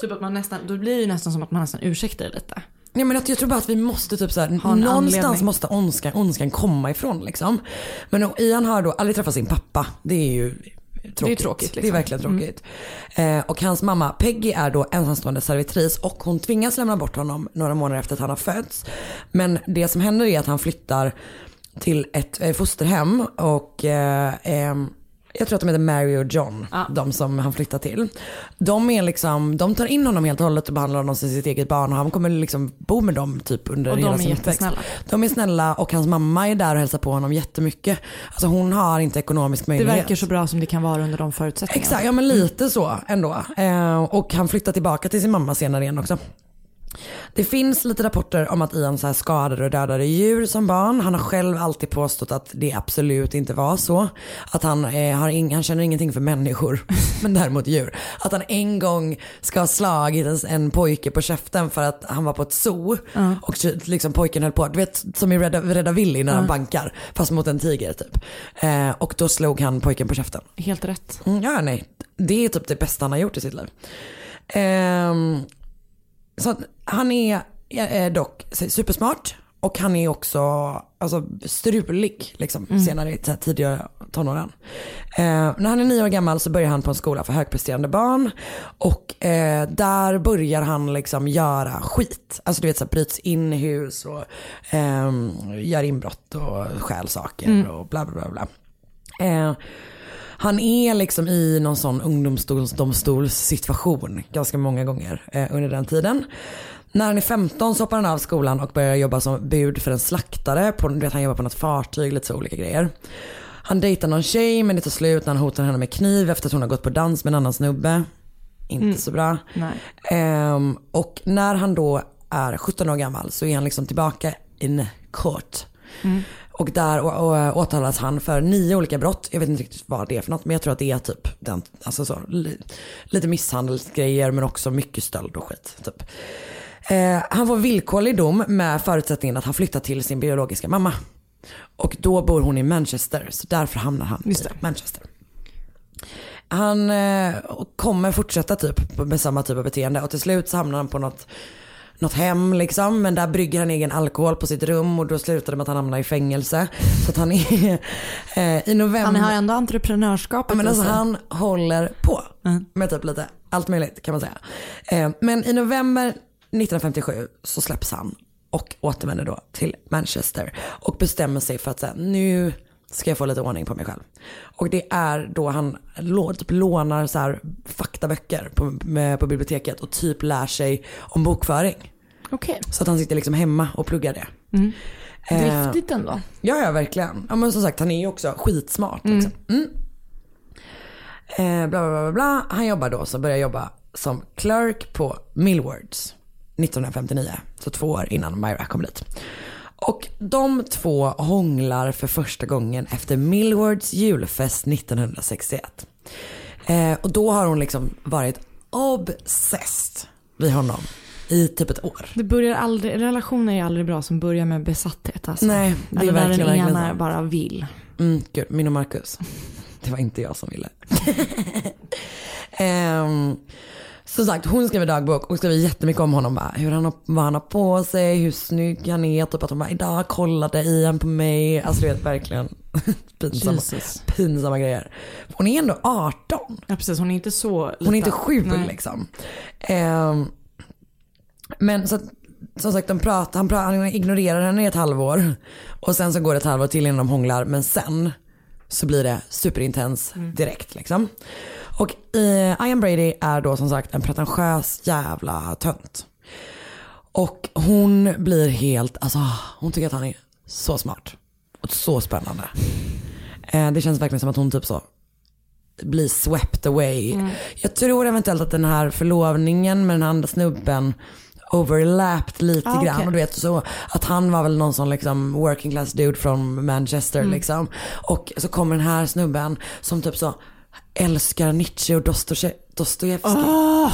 Typ att man nästan, då blir det ju nästan som att man nästan ursäktar det lite. Nej men att jag tror bara att vi måste typ så här, Ha en någonstans anledning. måste ondskan, ondskan komma ifrån liksom. Men Ian har då aldrig träffat sin pappa. Det är ju tråkigt. tråkigt, Det är liksom. verkligen tråkigt. Eh, och hans mamma Peggy är då ensamstående servitris och hon tvingas lämna bort honom några månader efter att han har fötts. Men det som händer är att han flyttar till ett eh, fosterhem och eh, ehm, jag tror att de heter Mary och John, de som han flyttar till. De, är liksom, de tar in honom helt och hållet och behandlar honom som sitt eget barn och han kommer liksom bo med dem typ under Och de hela är sin uppväxt. jättesnälla. De är snälla och hans mamma är där och hälsar på honom jättemycket. Alltså hon har inte ekonomisk Det möjlighet. verkar så bra som det kan vara under de förutsättningarna. Exakt, ja men lite så ändå. Eh, och han flyttar tillbaka till sin mamma senare igen också. Det finns lite rapporter om att Ian så skadade och dödade djur som barn. Han har själv alltid påstått att det absolut inte var så. Att han, eh, har ing- han känner ingenting för människor, men däremot djur. Att han en gång ska ha slagit en, en pojke på käften för att han var på ett zoo. Ja. Och liksom pojken höll på, du vet som i Rädda, Rädda Willy när han Ja. bankar. Fast mot en tiger typ. Eh, och då slog han pojken på käften. Helt rätt. Mm, ja, nej. Det är typ det bästa han har gjort i sitt liv. Ehm, så han är eh, dock supersmart och han är också alltså, strulig liksom, Mm. senare i tidiga tonåren. Eh, när han är nio år gammal så börjar han på en skola för högpresterande barn och eh, där börjar han liksom göra skit. Alltså du vet så här, bryts in i hus och ehm, gör inbrott och stjäl saker Mm. och bla bla bla. bla. Han är liksom i någon sån ungdomsdomstolssituation ganska många gånger eh, under den tiden. När han är 15 så hoppar han av skolan och börjar jobba som bud för en slaktare. På, du vet, han jobbar på något fartyg, lite så olika grejer. Han dejtar någon tjej men det tar slut när han hotar henne med kniv efter att hon har gått på dans med en annan snubbe. Inte så bra. Nej. Ehm, och när han då är 17 år gammal så är han liksom tillbaka in court. Och där å- å- åtalas han för nio olika brott. Jag vet inte riktigt vad det är för något men jag tror att det är typ den, alltså så, li, lite misshandelsgrejer men också mycket stöld och skit. Typ. Eh, han får villkorlig dom med förutsättningen att han flyttar till sin biologiska mamma. Och då bor hon i Manchester så därför hamnar han i Manchester. Han eh, kommer fortsätta typ med samma typ av beteende och till slut så hamnar han på något, något hem liksom. Men där brygger han egen alkohol på sitt rum och då slutar det med att han hamnar i fängelse. Så att han är eh, i november. Han har ändå entreprenörskapet men alltså han håller på med typ lite allt möjligt kan man säga. Eh, men i november 1957 så släpps han och återvänder då till Manchester och bestämmer sig för att säga nu ska jag få lite ordning på mig själv. Och det är då han typ lånar så här faktaböcker på, med, på biblioteket och typ lär sig om bokföring. Okej. Så att han sitter liksom hemma och pluggar det. Mm. Eh, Driftigt ändå. Ja, ja verkligen. Ja, men som sagt han är ju också skitsmart. Liksom. Mm. Eh, bla, bla, bla, bla, bla. Han jobbar då, så börjar jobba som clerk på Millwards 1959. Så två år innan Myra kom dit. Och de två hånglar för första gången efter Millwards julfest 1961. Eh, och då har hon liksom varit obsessed vid honom i typ ett år. Det börjar aldrig, relationer är aldrig bra som börjar med besatthet alltså. Nej, det är Eller där verkligen, den verkligen ena sant. bara vill. Mm, gud, min och Marcus. Det var inte jag som ville. um, som sagt, hon skriver dagbok och skriver jättemycket om honom. Bara, hur han har, vad han har på sig, hur snygg han är. Typ att hon bara, idag kollade Ian på mig. Alltså det är verkligen pinsamma, Jesus. pinsamma grejer. Hon är ändå 18. Ja precis, hon är inte så liten. Hon är inte sju Nej. liksom. Ehm, men så att, som sagt, de pratar, han, pratar, han ignorerar henne i ett halvår. Och sen så går det ett halvår till innan de hånglar. Men sen så blir det superintens direkt liksom. Och eh, Ian Brady är då som sagt en pretentiös jävla tönt. Och hon blir helt, alltså hon tycker att han är så smart. Och så spännande. Eh, det känns verkligen som att hon typ så blir swept away. Mm. Jag tror eventuellt att den här förlovningen med den andra snubben overlapped lite Ah, grann. okej. Och du vet så att han var väl någon sån liksom working class dude från Manchester Mm. liksom. Och så kommer den här snubben som typ så älskar Nietzsche och Dostoje- Dostojevskij. Ah!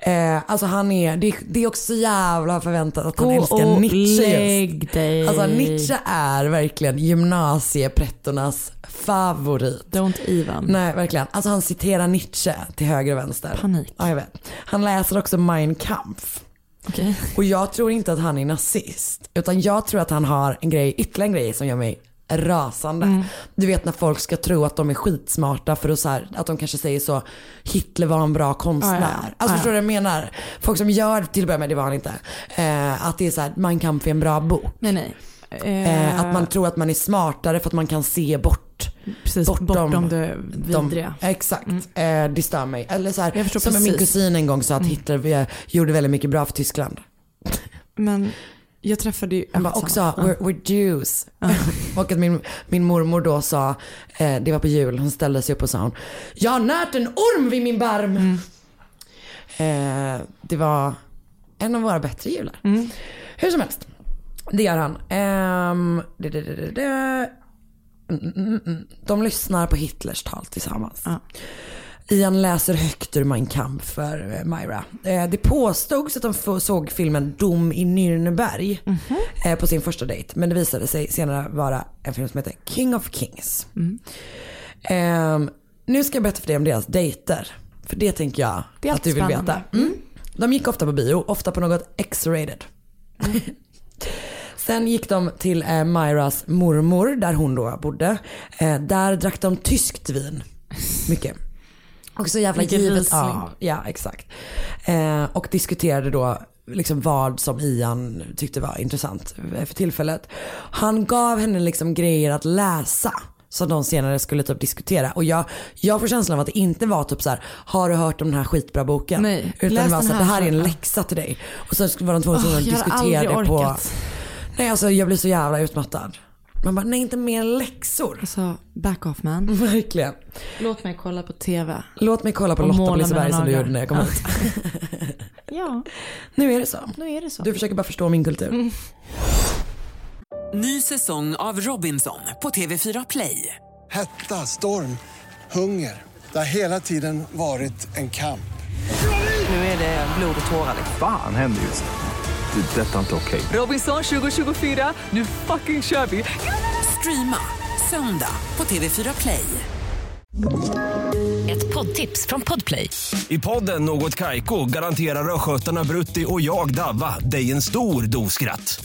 Eh, alltså han är, det, det är också så jävla förväntat att han Gå älskar och Nietzsche just. lägg dig. Alltså Nietzsche är verkligen gymnasieprettornas favorit. Don't even. Nej verkligen. Alltså han citerar Nietzsche till höger och vänster. Panik. Ja jag vet. Han läser också Mein Kampf. Okej. Och jag tror inte att han är nazist. Utan jag tror att han har en grej, ytterligare en grej som gör mig rasande. Mm. Du vet när folk ska tro att de är skitsmarta för att, så här, att de kanske säger så Hitler var en bra konstnär. Ja, ja. Alltså Ja, förstår du vad jag menar? Folk som gör, till att börja med det var han inte. Eh, att det är så här, Mein Kampf är en bra bok. Nej nej. Eh, att man tror att man är smartare för att man kan se bort Precis, bortom, det de- vidriga. exakt, eh, det stör mig. Eller så här, Jag förstår som min precis. kusin en gång sa att Hitler eh, gjorde väldigt mycket bra för Tyskland. Men jag träffade ju... Han bara också, we're, we're Jews. och att min, min mormor då sa, eh, det var på jul, hon ställde sig upp och sa hon, jag har närt en orm vid min barm. Mm. Eh, det var en av våra bättre jular. Mm. Hur som helst, det gör han. Ehm, det, det, det, det, mm. De lyssnar på Hitlers tal tillsammans. Ian läser högt ur Mein Kampf för eh, Myra. Eh, det påstods att de såg filmen Dom i Nürnberg Mhm. eh, på sin första dejt. Men det visade sig senare vara en film som heter King of Kings. Mm. Ehm, nu ska jag berätta för dig om deras dejter. För det tänker jag Det att du vill spännande. veta. Mm. De gick ofta på bio, ofta på något X-rated. Sen gick de till eh, Myras mormor där hon då bodde. Eh, där drack de tyskt vin. Mycket. Och så jävla Mycket givet. Ja, ja exakt. Eh, och diskuterade då liksom vad som Ian tyckte var intressant för tillfället. Han gav henne liksom grejer att läsa som de senare skulle typ diskutera. Och jag, jag får känslan av att det inte var typ så här, har du hört om den här skitbra boken? Nej, Utan läs det var så här, det här är en läxa till dig. Och sen var de tvungna Åh, att jag hade diskutera aldrig det på, nej alltså jag blir så jävla utmattad. Man bara, nej inte mer läxor. Alltså, back off man. Verkligen. Låt mig kolla på TV. Låt mig kolla på Och Lotta på Liseberg som du gjorde när jag kom Ja. hit. Ja, Nu är det så. nu är det så. Du försöker bara förstå min kultur. Ny säsong av Robinson på TV4 Play. Hetta, storm, hunger. Det har hela tiden varit en kamp. Nu är det blod och tårar. Fan händer just nu. Det. är Detta är inte okej. Robinson 2024, nu fucking kör vi! Streama söndag på TV4 Play. Ett poddtips från Podplay. I podden Något Kaiko garanterar östgötarna Brutti och jag, Davva, dig en stor dos skratt.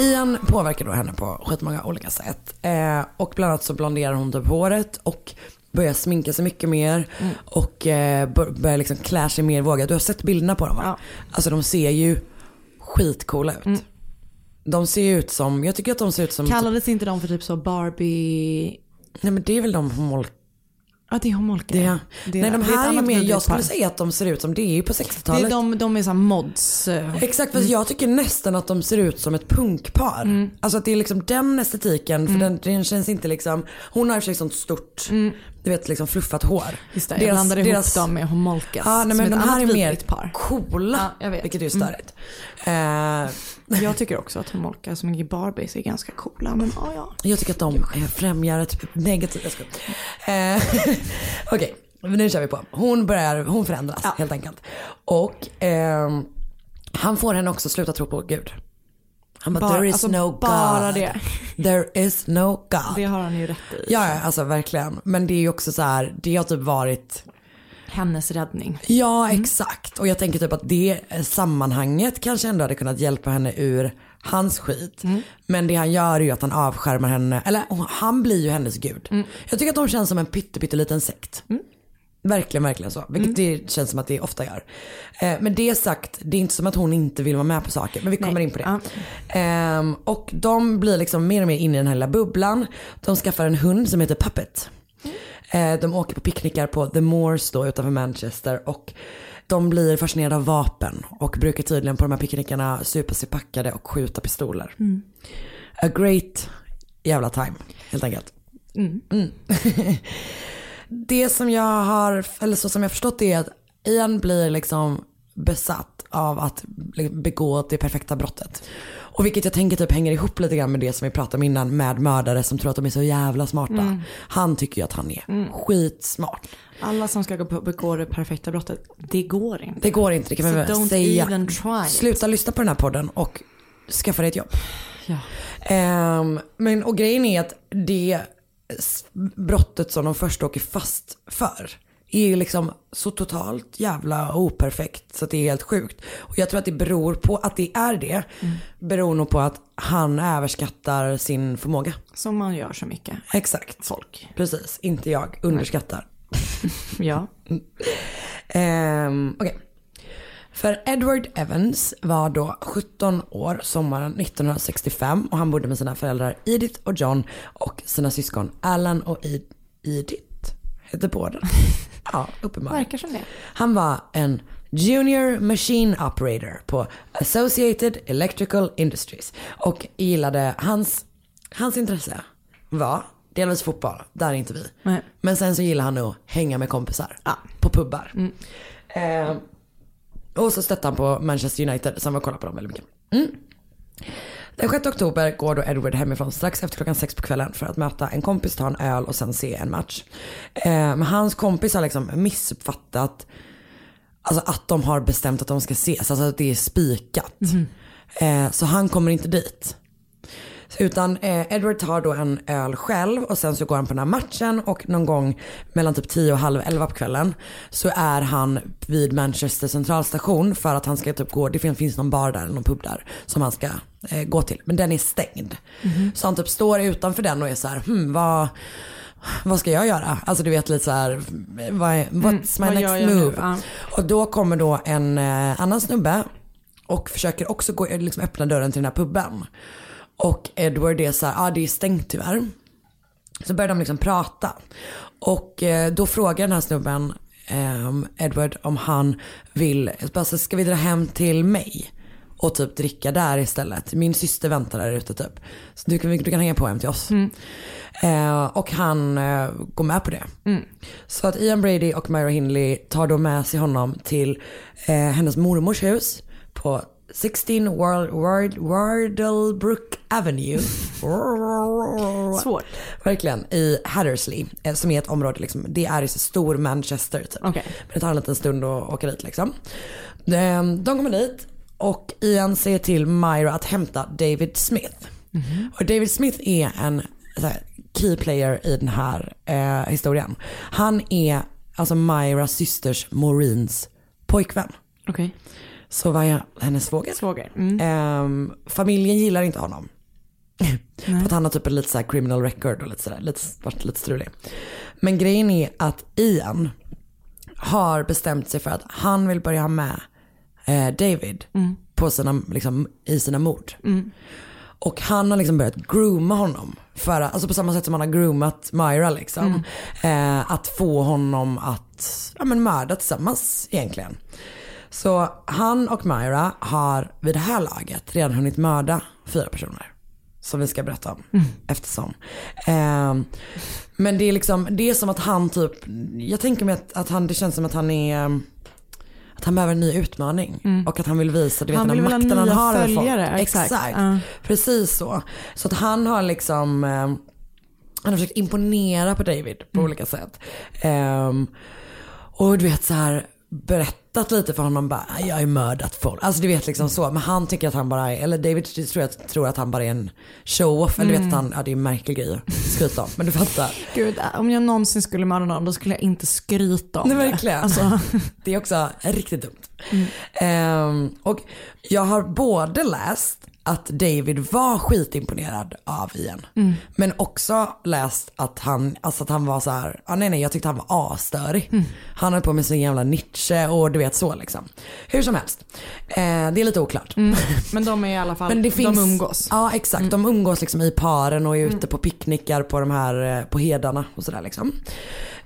Ian påverkar då henne på skitmånga olika sätt. Eh, och bland annat så blonderar hon typ håret och börjar sminka sig mycket mer. Och eh, bör, börjar liksom klä sig mer vågat. Du har sett bilderna på dem va? Alltså de ser ju skitcoola ut. De ser ut som, jag tycker att de ser ut som... Kallades inte de för typ så Barbie... Nej men det är väl de homol... Ja det är homolka. Det, Det- nej de här är ju mer, jag skulle säga att de ser ut som det är ju på Det 60-talet. är de, de är såhär mods. eh, Exakt, fast jag tycker nästan att de ser ut som ett punkpar. Mm. Alltså att det är liksom den estetiken, för den, den känns inte liksom, hon har för sig sånt stort, du vet liksom fluffat hår. Mm. Just det, jag blandade ihop dem med homolkas. Ja, nej, som men de här är mer par. coola, Ja, vilket är ju Mm. störigt. Eh, Jag tycker också att homolka som är Barbies är ganska coola. Men ja, ja. jag tycker att de eh, främjar ett negativt, jag skojar. Eh, Okej, men nu kör vi på. Hon börjar, hon förändras helt enkelt. Och ehm, han får henne också sluta tro på Gud. Han bara, Bara- there is alltså, no bara God. det. There is no God. Det har han ju rätt i. Ja, ja, alltså verkligen. Men det är ju också så här, det har typ varit Hennes räddning. Ja, exakt. Och jag tänker typ att det sammanhanget kanske ändå hade kunnat hjälpa henne ur hans skit. Men det han gör är ju att han avskärmar henne, eller han blir ju hennes gud. Jag tycker att de känns som en pytte, pytteliten sekt. Verkligen, verkligen så. Vilket det känns som att det ofta gör. Eh, men det sagt, det är inte som att hon inte vill vara med på saker. Men vi kommer in på det. Ehm, och de blir liksom mer och mer inne i den här lilla bubblan. De skaffar en hund som heter Puppet. Eh, de åker på picknickar på The Moors då utanför Manchester. Och de blir fascinerade av vapen. Och brukar tydligen på de här picknickarna supa sig packade och skjuta pistoler. Mm. A great jävla time helt enkelt. Mm. Mm. det som jag har, eller så som jag förstått det är att Ian blir liksom besatt av att begå det perfekta brottet. Och vilket jag tänker typ hänger ihop lite grann med det som vi pratade om innan med mördare som tror att de är så jävla smarta. Mm. Han tycker ju att han är Mm. skitsmart. Alla som ska begå det perfekta brottet, det går inte. Det går inte, det kan So man väl don't säga. even try. Sluta lyssna på den här podden och skaffa dig ett jobb. Ja. Ehm, men och grejen är att det brottet som de först åker fast för är ju liksom så totalt jävla operfekt så att det är helt sjukt. Och jag tror att det beror på att det är det. Beror nog på att han överskattar sin förmåga. Som man gör så mycket. Exakt. Folk. Precis, inte jag. Underskattar. Ja. Ehm, Okej. För Edward Evans var då 17 år sommaren 1965 och han bodde med sina föräldrar Edith och John och sina syskon Alan och Ed- Edith. Hette båda. ja, uppenbarligen. Verkar som det. Han var en Junior Machine Operator på Associated Electrical Industries och gillade hans, hans intresse var delvis fotboll, där är inte vi. Nej. Men sen så gillar han att hänga med kompisar på pubbar. Eh, och så stötte han på Manchester United så han var och kollade på dem väldigt mycket. Mm. Den 6 oktober går då Edward hemifrån strax efter klockan sex på kvällen för att möta en kompis, ta en öl och sen se en match. Eh, men hans kompis har liksom missuppfattat alltså att de har bestämt att de ska ses, alltså att det är spikat. Eh, så han kommer inte dit. Utan eh, Edward tar då en öl själv och sen så går han på den här matchen och någon gång mellan typ 10 och halv 11 på kvällen så är han vid Manchester centralstation för att han ska typ gå, det finns, finns någon bar där, någon pub där som han ska eh, gå till. Men den är stängd. Mhm. Så han typ står utanför den och är så här, hmm, vad, vad ska jag göra? Alltså du vet lite så här, vad är, what's my Mm, gör next move? Ja. Och då kommer då en eh, annan snubbe och försöker också gå, liksom öppna dörren till den här puben. Och Edward är så här, ja ah, det är stängt tyvärr. Så börjar de liksom prata. Och eh, då frågar den här snubben ehm, Edward om han vill, bara så, ska vi dra hem till mig? Och typ dricka där istället. Min syster väntar där ute typ. Så du kan, du kan hänga på hem till oss. Eh, och han eh, går med på det. Så att Ian Brady och Myra Hindley tar då med sig honom till eh, hennes mormors hus på 16 Ward, Ward, Wardlebrook Avenue. Svårt. Verkligen. I Hattersley. eh, Som är ett område, liksom, det är i stor Manchester typ. Okej. Men det tar en liten stund att åka dit liksom. De, de kommer dit och Ian säger till Myra att hämta David Smith. Och David Smith är en här, key player i den här eh, historien. Han är alltså Myras systers Maurins pojkvän. Okej. Så var jag hennes svåger. Svåger. Mm. Ehm, familjen gillar inte honom. För att han har typ en lite så criminal record och lite sådär, lite, varit lite strulig. Men grejen är att Ian har bestämt sig för att han vill börja ha med eh, David på sina, liksom, i sina mord. Och han har liksom börjat grooma honom. För, alltså på samma sätt som han har groomat Myra liksom. Eh, att få honom att ja, men mörda tillsammans egentligen. Så han och Myra har vid det här laget redan hunnit mörda fyra personer. Som vi ska berätta om eftersom. Eh, men det är liksom, det är som att han typ, jag tänker mig att, att han, det känns som att han är att han behöver en ny utmaning och att han vill visa du vet, Han den här makten han har över folk. följare, exakt. Ja. Precis så. Så att han har liksom eh, han har försökt imponera på David på olika sätt. Ehm, och du vet så här berättat lite för honom bara, jag har ju mördat folk. Alltså du vet liksom så. Men han tycker att han bara är, eller David tror, jag, tror att han bara är en show-off. Eller du vet att han, ja det är en märklig grej att skryta om. Men du fattar. Gud, om jag någonsin skulle mörda någon då skulle jag inte skryta om Nej, det. verkligen. Alltså, Det är också riktigt dumt. Ehm, och jag har både läst att David var skitimponerad av Ian. Men också läst att han, alltså att han var så här, ah, nej nej jag tyckte han var asstörig. Han höll på med sin jävla Nietzsche och du vet så liksom. Hur som helst. Eh, det är lite oklart. men de är i alla fall, Men det finns, de umgås. Ja exakt, de umgås liksom i paren och är ute på picknickar på de här, eh, på hedarna och sådär liksom.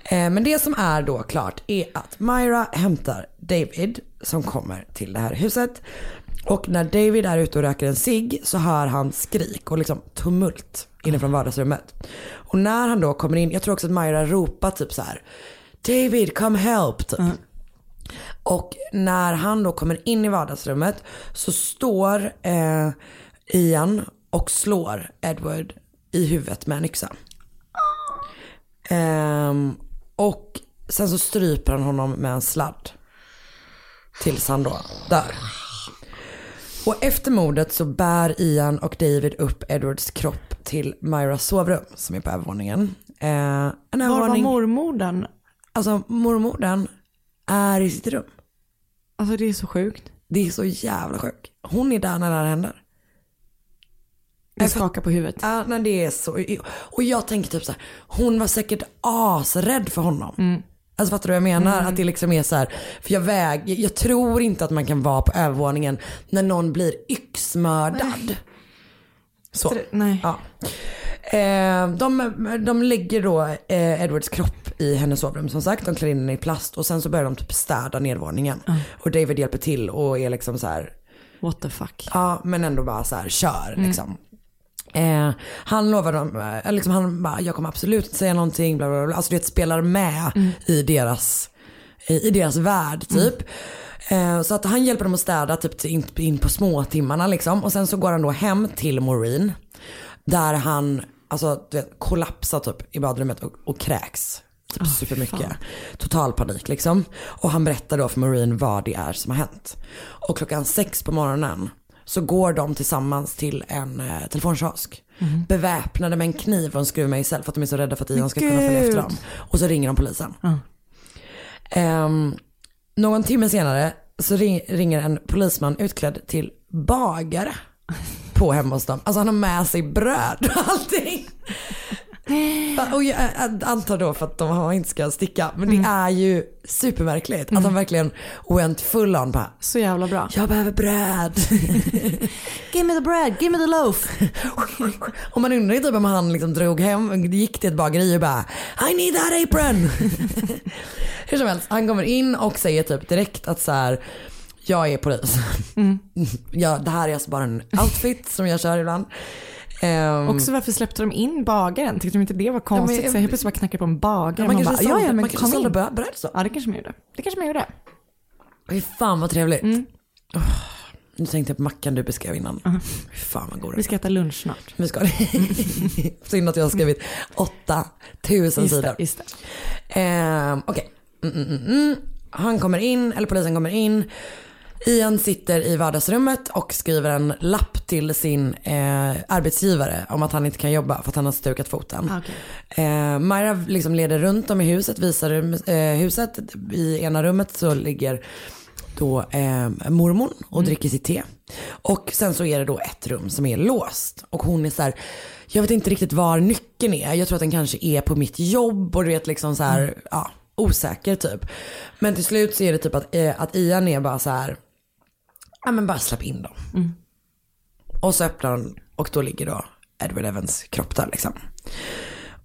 Eh, Men det som är då klart är att Myra hämtar David som kommer till det här huset. Och när David är ute och röker en cigg så hör han skrik och liksom tumult inifrån vardagsrummet. Och när han då kommer in, jag tror också att Myra ropar typ så här. David come help typ. Och när han då kommer in i vardagsrummet så står eh, Ian och slår Edward i huvudet med en yxa. Ehm, och sen så stryper han honom med en sladd. Tills han då dör. Och efter mordet så bär Ian och David upp Edwards kropp till Myras sovrum som är på övervåningen. Eh, en Var var mormodern? alltså mormodern är i sitt rum. Alltså det är så sjukt. Det är så jävla sjukt. Hon är där när det här händer. Jag skakar på huvudet. Ja, när det är så. Och jag tänker typ så här, hon var säkert asrädd för honom. Alltså fattar du vad jag menar? Att det liksom är så här, för jag väger, jag tror inte att man kan vara på övervåningen när någon blir yxmördad. Så. Nej. Ja. Eh, de, de lägger då eh, Edwards kropp i hennes sovrum som sagt. De klär in henne i plast och sen så börjar de typ städa nedervåningen. Och David hjälper till och är liksom så här. What the fuck. Ja men ändå bara så här kör liksom. Eh, han lovar dem, eh, liksom han bara, jag kommer absolut inte säga någonting, bla bla bla. Alltså du vet spelar med i deras, i, i deras värld typ. Eh, så att han hjälper dem att städa typ in, in på små timmarna liksom. Och sen så går han då hem till Maureen. Där han, alltså du vet, kollapsar typ i badrummet och, och kräks. Typ supermycket. Total panik liksom. Och han berättar då för Maureen vad det är som har hänt. Och klockan sex på morgonen går de tillsammans till en eh, telefonkiosk. Beväpnade med en kniv och en skruvmejsel för att de är så rädda för att Ian ska kunna följa efter dem. Och så ringer de polisen. Ehm, någon timme senare så ring, ringer en polisman utklädd till bagare på hemma hos dem. Alltså han har med sig bröd och allting. Och jag jag antar då för att de inte ska sticka. Men det är ju supermärkligt. Att han verkligen went full on bara. Så jävla bra. Jag behöver bröd. Give me the bread, give me the loaf. Och man undrar ju typ om han liksom drog hem, gick till ett bageri och bara I need that apron. Hur som helst, han kommer in och säger typ direkt att så här, jag är polis. ja, det här är alltså bara en outfit som jag kör ibland. Ehm, Också varför släppte de in bagaren? Tyckte de inte det var konstigt? Ja, men- så helt plötsligt bara knackade på en bagare. Ja, man Man kanske bara, sålde- ja, ja, man kanske sålde bröd så. Ja, det kanske man gjorde. Det kanske man gjorde. Fy fan vad trevligt. Åh, nu tänkte jag på mackan du beskrev innan. Fy fan vad god Vi ska äta lunch snart. Vi ska det. Synd att jag har skrivit 8000 Just det, sidor. just det. Ehm, Okej. Mm, mm, mm, mm. Han kommer in, eller polisen kommer in. Ian sitter i vardagsrummet och skriver en lapp till sin eh, arbetsgivare om att han inte kan jobba för att han har stukat foten. Ah, okej. Eh, Myra liksom leder runt om i huset, visar eh, huset. I ena rummet så ligger då eh, mormon och dricker sitt te. Och sen så är det då ett rum som är låst. Och hon är så här, jag vet inte riktigt var nyckeln är. Jag tror att den kanske är på mitt jobb och du vet liksom så här, ja, osäker typ. Men till slut så är det typ att, eh, att Ian är bara så här, ja men bara släpp in dem. Och så öppnar hon och då ligger då Edward Evans kropp där liksom.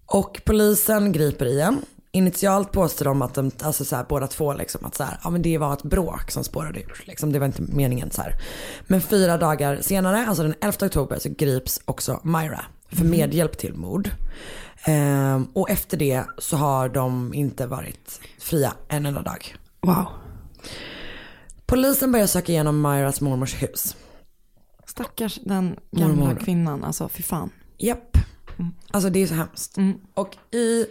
Och polisen griper Ian. Initialt påstår de att de, alltså så här, båda två liksom att så här, ja men det var ett bråk som spårade ur. Liksom, det var inte meningen så här. Men fyra dagar senare, alltså den 11 oktober så grips också Myra för medhjälp till mord. Ehm, och efter det så har de inte varit fria en enda dag. Wow. Polisen börjar söka igenom Myras mormors hus. Stackars den gamla Mormor. kvinnan. Alltså fy fan. Japp. Alltså det är så hemskt. Och i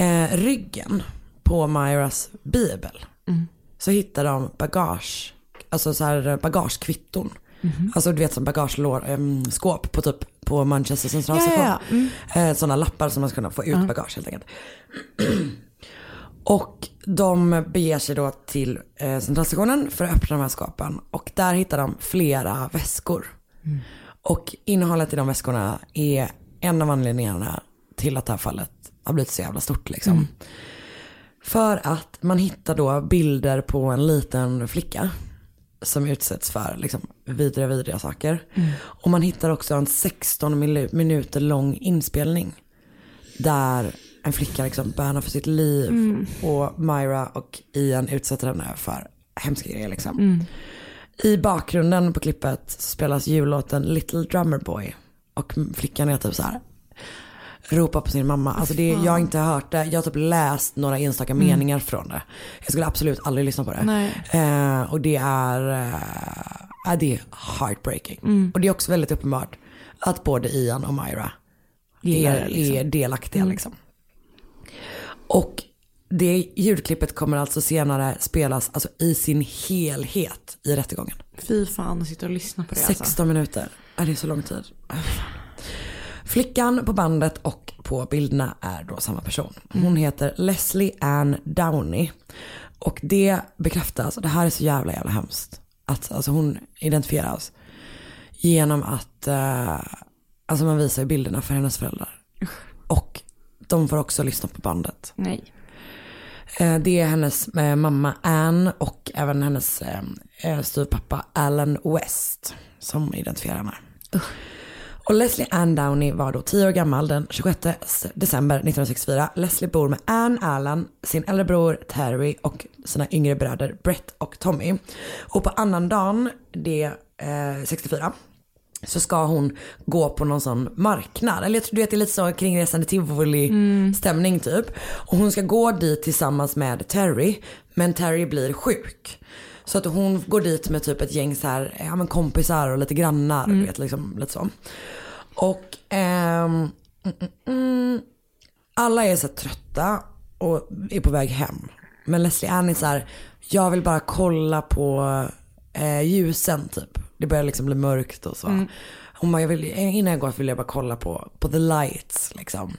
eh, ryggen på Myras bibel så hittar de bagage, alltså så här bagagekvitton. Alltså du vet som bagageskåp på typ på Manchester centralstation. Ja, ja, ja. Eh, Sådana lappar som man ska kunna få ut bagage helt enkelt. Och de beger sig då till eh, centralstationen för att öppna de här skåpen. Och där hittar de flera väskor. Och innehållet i de väskorna är en av anledningarna till att det här fallet har blivit så jävla stort liksom. För att man hittar då bilder på en liten flicka som utsätts för liksom, vidriga, vidriga saker. Och man hittar också en 16 minu- minuter lång inspelning. Där en flicka liksom bönar för sitt liv Mm. och Myra och Ian utsätter henne för hemska grejer liksom. Mm. I bakgrunden på klippet spelas jullåten Little Drummer Boy. Och flickan är typ så här ropar på sin mamma. Alltså det, jag har inte hört det, jag har typ läst några enstaka Mm. meningar från det. Jag skulle absolut aldrig lyssna på det. Eh, och det är, eh, ja, det är heartbreaking. Mm. Och det är också väldigt uppenbart att både Ian och Myra är, liksom. är delaktiga Mm. liksom. Och det ljudklippet kommer alltså senare spelas alltså, i sin helhet i rättegången. Fy fan att sitta och lyssna på det 16 alltså. minuter. Är det är så lång tid? Flickan på bandet och på bilderna är då samma person. Hon heter Leslie Ann Downey. Och det bekräftas, det här är så jävla jävla hemskt. Att alltså, hon identifieras genom att eh, alltså man visar bilderna för hennes föräldrar. Och de får också lyssna på bandet. Nej. Eh, Det är hennes eh, mamma Ann och även hennes eh, styvpappa Alan West som identifierar henne. Och Leslie Ann Downey var då 10 år gammal den 26 december 1964. Leslie bor med Ann Allan, sin äldre bror Terry och sina yngre bröder Brett och Tommy. Och på annan dagen, det är eh, 64, så ska hon gå på någon sån marknad. Eller jag tror du vet det är lite så kringresande tivoli stämning typ. Och hon ska gå dit tillsammans med Terry. Men Terry blir sjuk. Så att hon går dit med typ ett gäng så här, ja, men kompisar och lite grannar. Mm. Du vet, liksom, lite så. Och ehm, mm, mm, mm, alla är så trötta och är på väg hem. Men Leslie Ann är så här, jag vill bara kolla på eh, ljusen typ. Det börjar liksom bli mörkt och så. Mm. hon bara, jag vill, innan jag går vill jag bara kolla på, på the lights liksom.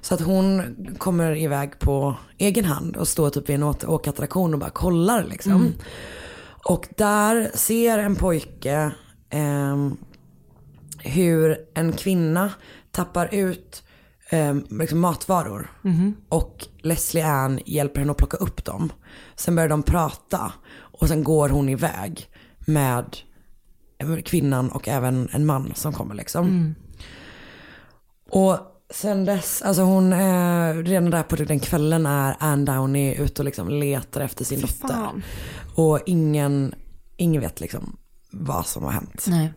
Så att hon kommer iväg på egen hand och står typ vid en åk- åkattraktion och bara kollar liksom. Mm. Och där ser en pojke ehm, hur en kvinna tappar ut ehm, liksom matvaror. Mhm. Och Leslie Ann hjälper henne att plocka upp dem. Sen börjar de prata och sen går hon iväg med kvinnan och även en man som kommer liksom. Mm. Och sen dess, alltså hon, eh, redan där på den kvällen är Ann Downey ute och liksom letar efter sin dotter. Och ingen, ingen vet liksom vad som har hänt. Nej.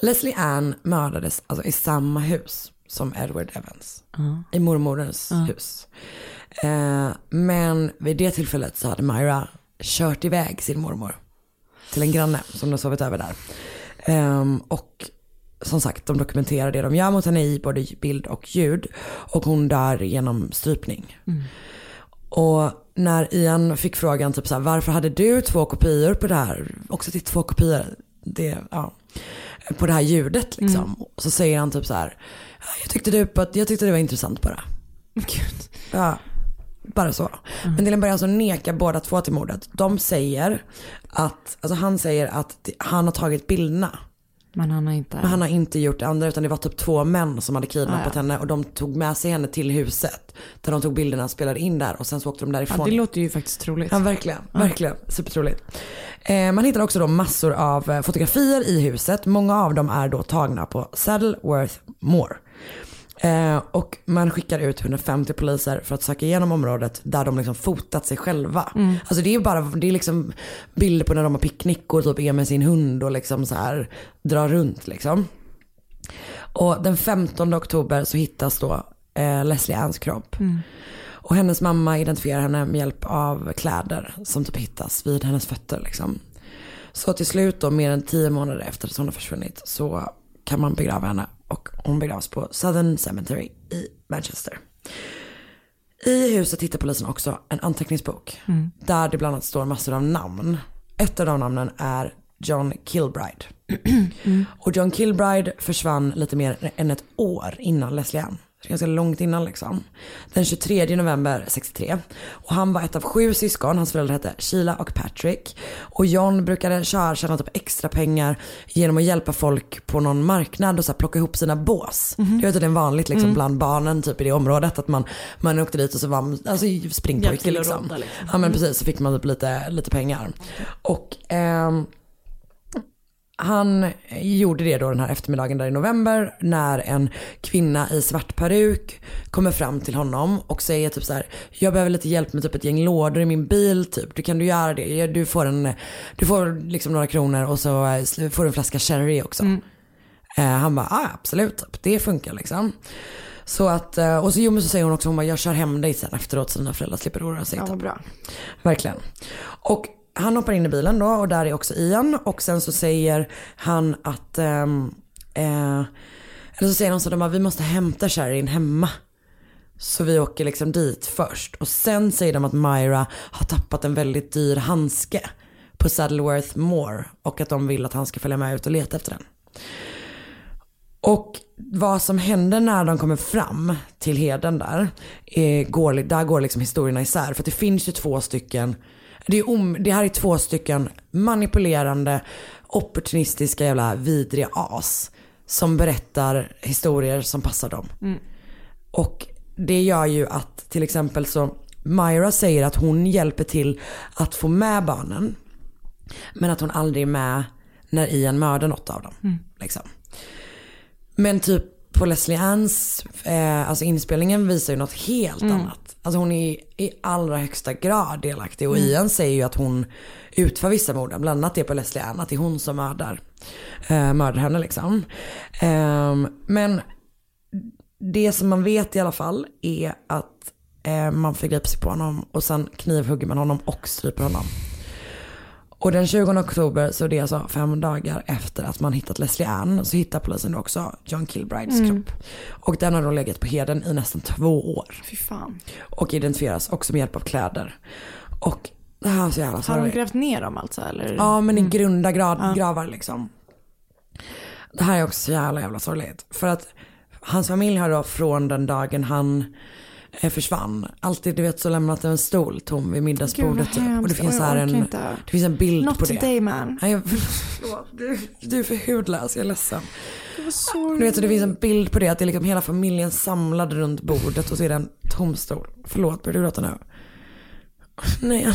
Leslie Ann mördades alltså i samma hus som Edward Evans. Ja. I mormorens Ja. hus. Eh, men vid det tillfället så hade Myra kört iväg sin mormor till en granne som de sovit över där. Ehm, och som sagt, de dokumenterar det de gör mot henne i både bild och ljud. Och hon dör genom strypning. Mm. Och när Ian fick frågan typ så här, varför hade du två kopior på det här? Också till två kopior. Det, ja, på det här ljudet liksom. Mm. Så säger han typ så här, jag tyckte, det, jag tyckte det var intressant bara. Ja, bara så. Mm. Men till en början så nekar båda två till mordet. De säger att, alltså han säger att han har tagit bilderna. Men han har inte... Men han har inte gjort det andra utan det var typ två män som hade kidnappat Ah, ja. henne och de tog med sig henne till huset. Där de tog bilderna, spelade in där och sen så åkte de därifrån. Ja, det låter ju faktiskt troligt. Ja verkligen, verkligen. Supertroligt. Eh, man hittar också då massor av eh, fotografier i huset. Många av dem är då tagna på Saddleworth Moor. Eh, och man skickar ut 150 poliser för att söka igenom området där de liksom fotat sig själva. Mm. Alltså det är bara, det är liksom bilder på när de har picknick och typ är med sin hund och liksom så här drar runt liksom. Och den 15 oktober så hittas då eh, Leslie Anns kropp. Mm. Och hennes mamma identifierar henne med hjälp av kläder som typ hittas vid hennes fötter liksom. Så till slut då, mer än tio månader efter att hon har försvunnit, så kan man begrava henne. Och hon begravs på Southern Cemetery i Manchester. I huset hittar polisen också en anteckningsbok. Mm. Där det bland annat står massor av namn. Ett av de namnen är John Kilbride. Och John Kilbride försvann lite mer än ett år innan Leslie Ann. Ganska långt innan liksom. Den 23 november 63. Och han var ett av sju syskon. Hans föräldrar hette Sheila och Patrick. Och John brukade köra, tjäna typ extra pengar genom att hjälpa folk på någon marknad och så plocka ihop sina bås. Mhm. Det var tydligen vanligt liksom Mm. bland barnen typ i det området. Att man, man åkte dit och så var man, alltså springpojke liksom. rodda, liksom. Ja men Mm. precis, så fick man typ lite, lite pengar. Och ehm, han gjorde det då den här eftermiddagen där i november när en kvinna i svart peruk kommer fram till honom och säger typ så här: jag behöver lite hjälp med typ ett gäng lådor i min bil typ. Du kan du göra det? Du får, en, du får liksom några kronor och så eh, får du en flaska sherry också. Eh, han bara, ah, absolut, typ. det funkar liksom. Så att, eh, och så, jo, men så säger hon också, hon bara, jag kör hem dig sen efteråt så dina föräldrar slipper oroa sig. Ja, bra. Verkligen. Och han hoppar in i bilen då och där är också Ian och sen så säger han att, eh, eh, eller så säger han så att de bara, vi måste hämta Sherin hemma. Så vi åker liksom dit först och sen säger de att Myra har tappat en väldigt dyr handske på Saddleworth Moor och att de vill att han ska följa med ut och leta efter den. Och vad som händer när de kommer fram till heden där, är, går, där går liksom historierna isär. För att det finns ju två stycken, det, är om, det här är två stycken manipulerande, opportunistiska jävla vidriga as. Som berättar historier som passar dem. Mm. Och det gör ju att till exempel så Myra säger att hon hjälper till att få med barnen. Men att hon aldrig är med när Ian mördar något av dem. Mm. Liksom. Men typ på Leslie Anns, eh, alltså inspelningen visar ju något helt Mm. annat. Alltså hon är i allra högsta grad delaktig och Mm. Ian säger ju att hon utför vissa morden, bland annat det på Leslie Ann, att det är hon som mördar, eh, mördar henne liksom. Ehm, men det som man vet i alla fall är att eh, man förgriper sig på honom och sen knivhugger man honom och stryper honom. Och den 20 oktober, så det är alltså fem dagar efter att man hittat Leslie Ann, så hittar polisen också John Kilbrides Mm. kropp. Och den har då legat på heden i nästan två år. Fy fan. Och identifieras också med hjälp av kläder. Och det här är så jävla Har de sorgligt. grävt ner dem alltså eller? Ja men i Mm. grunda gra- Ja. gravar liksom. Det här är också så jävla jävla sorgligt. För att hans familj har då från den dagen han försvann. Alltid du vet så lämnat en stol tom vid middagsbordet. Gud, och det finns Oj, här en, inte. det finns en bild Not på det. today man. Nej, jag, du, du är för hudlös, jag är ledsen. Så Du vet så det finns en bild på det, att det är liksom hela familjen samlad runt bordet och så är det en tom stol. Förlåt, börjar du gråta nu? Nej.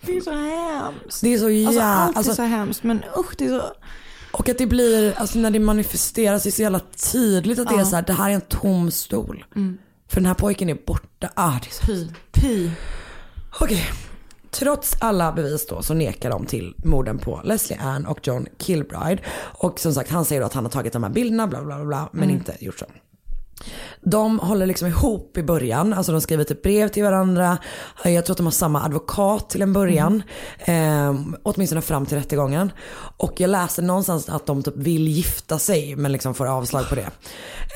Det är så hemskt. det är så Alltså jävla... allt är alltså, så hemskt men usch det är så. och att det blir, alltså när det manifesteras, det är så jävla tydligt att det är så här, det här är en tom stol. Mm. För den här pojken är borta. Ah, det är så... Py. Py. Okej. Trots alla bevis då så nekar de till morden på Leslie Ann och John Kilbride. Och som sagt han säger då att han har tagit de här bilderna bla bla bla, bla men Mm. inte gjort så. De håller liksom ihop i början, alltså de skriver typ brev till varandra. Eh, Jag tror att de har samma advokat till en början. Eh, åtminstone fram till rättegången. Och jag läste någonstans att de typ vill gifta sig men liksom får avslag på det.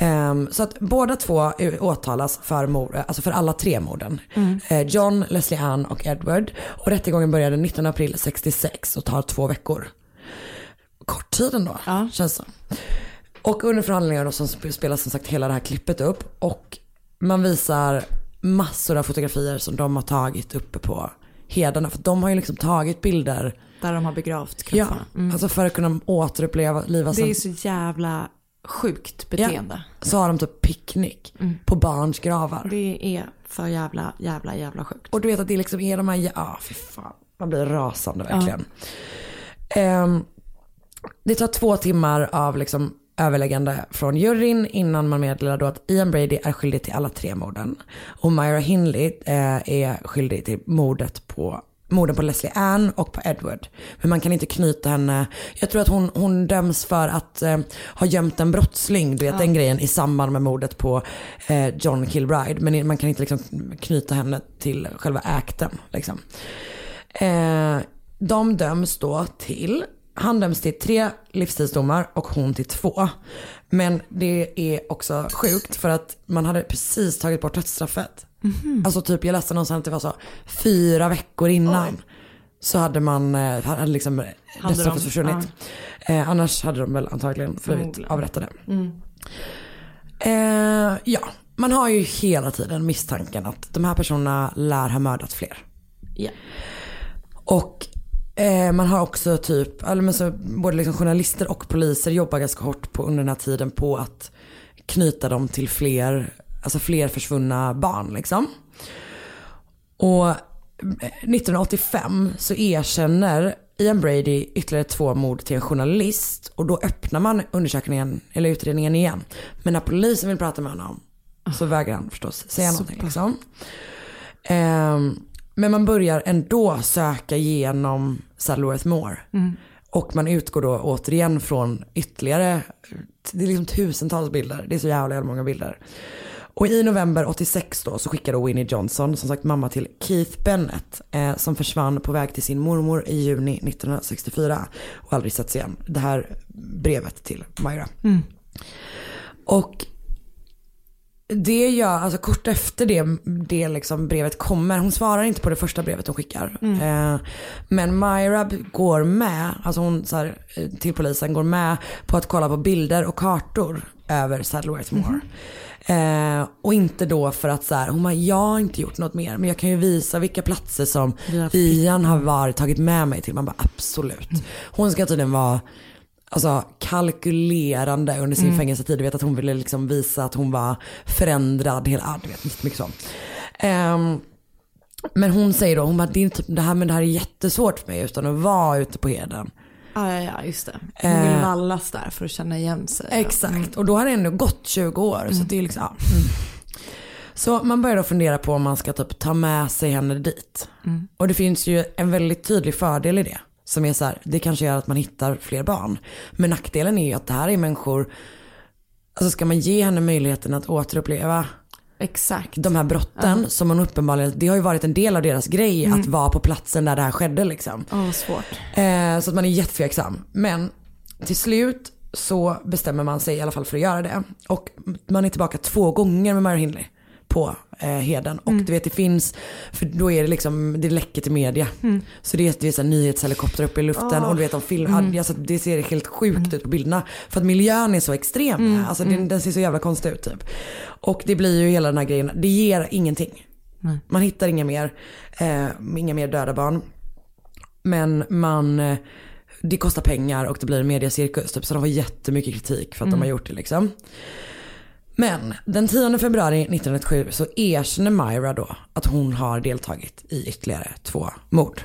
Eh, så att båda två åtalas för, mord, alltså för alla tre morden. Mm. Eh, John, Leslie Ann och Edward. Och rättegången började 19 april 66 och tar två veckor. Kort tid ändå, känns det och under förhandlingarna så spelas som sagt hela det här klippet upp och man visar massor av fotografier som de har tagit uppe på hedarna. För de har ju liksom tagit bilder. Där de har begravt Ja, kropparna. Mm. alltså för att kunna återuppleva liva det är så jävla sjukt beteende. Ja, så har de typ picknick Mm. på barns gravar. Det är för jävla, jävla, jävla sjukt. Och du vet att det liksom är de här, ja fy fan, man blir rasande verkligen. Ehm, det tar två timmar av liksom överläggande från juryn innan man meddelar då att Ian Brady är skyldig till alla tre morden. Och Myra Hindley eh, är skyldig till mordet på morden på Leslie Ann och på Edward. Men man kan inte knyta henne. Jag tror att hon, hon döms för att eh, ha gömt en brottsling, du vet Ja. den grejen, i samband med mordet på eh, John Kilbride. Men man kan inte liksom knyta henne till själva akten. Liksom. Eh, de döms då till, han döms till tre livstidsdomar och hon till två. Men det är också sjukt för att man hade precis tagit bort dödsstraffet. Mhm. Alltså typ jag läste någonstans att det var så fyra veckor innan. Så hade man, eh, hade liksom Hade dödsstraffet de- försvunnit. Eh, annars hade de väl antagligen blivit avrättade. Mm. Eh, ja, man har ju hela tiden misstanken att de här personerna lär ha mördat fler. Ja. Och eh, man har också typ, eller men så, både liksom journalister och poliser jobbar ganska hårt på, under den här tiden på att knyta dem till fler, alltså fler försvunna barn liksom. Och eh, 1985 så erkänner Ian Brady ytterligare två mord till en journalist och då öppnar man undersökningen, eller utredningen igen. Men när polisen vill prata med honom så vägrar han förstås säga någonting. Liksom. Ehm, men man börjar ändå söka igenom Saddleworth Moore. Mm. Och man utgår då återigen från ytterligare, det är liksom tusentals bilder. Det är så jävla, jävla många bilder. Och i november 86 då så skickade Winnie Johnson, som sagt mamma till Keith Bennett, eh, som försvann på väg till sin mormor i juni 1964 och aldrig setts igen. Det här brevet till Myra. Mm. Och det gör, alltså kort efter det, det liksom brevet kommer, hon svarar inte på det första brevet hon skickar. Mm. Eh, men Myra går med, alltså hon så här, eh, till polisen går med på att kolla på bilder och kartor över Saddleworth Moor. Eh, och inte då för att så här, hon bara, jag har inte gjort något mer men jag kan ju visa vilka platser som Vi har- Ian har varit, tagit med mig till. Man bara absolut. Hon ska tydligen vara alltså, kalkylerande under sin Mm. fängelsetid. Du vet att hon ville liksom visa att hon var förändrad. Hela, du vet, mycket så. Ehm, men hon säger då, hon bara, det, är typ, det, här, men det här är jättesvårt för mig utan att vara ute på heden. Ja, ja, ja, just det. Hon vill Eh, vallas där för att känna igen sig. Exakt, och då har det ändå gått 20 år. Så det är liksom, ja. Så man börjar då fundera på om man ska typ ta med sig henne dit. Mm. Och det finns ju en väldigt tydlig fördel i det. Som är så här, det kanske gör att man hittar fler barn. Men nackdelen är ju att det här är människor, alltså ska man ge henne möjligheten att återuppleva Exakt. de här brotten Ja. som hon uppenbarligen, det har ju varit en del av deras grej Mm. att vara på platsen där det här skedde liksom. Vad svårt. Eh, så att man är jättetveksam. Men till slut så bestämmer man sig i alla fall för att göra det. Och man är tillbaka två gånger med Myra Hindley på eh, Heden. Och du vet det finns, för då är det liksom, det läcker till media. Så det är, det är så här nyhetshelikopter uppe i luften Åh. och du vet de filmar, Mm. alltså, det ser helt sjukt ut på bilderna. För att miljön är så extrem. Mm, Alltså mm. den, den ser så jävla konstig ut typ. Och det blir ju hela den här grejen, det ger ingenting. Man hittar inga mer, eh, inga mer döda barn. Men man, eh, det kostar pengar och det blir en mediacirkus. Typ, så de har jättemycket kritik för att de Mm. har gjort det liksom. Men den 10 februari 1997 så erkänner Myra då att hon har deltagit i ytterligare två mord.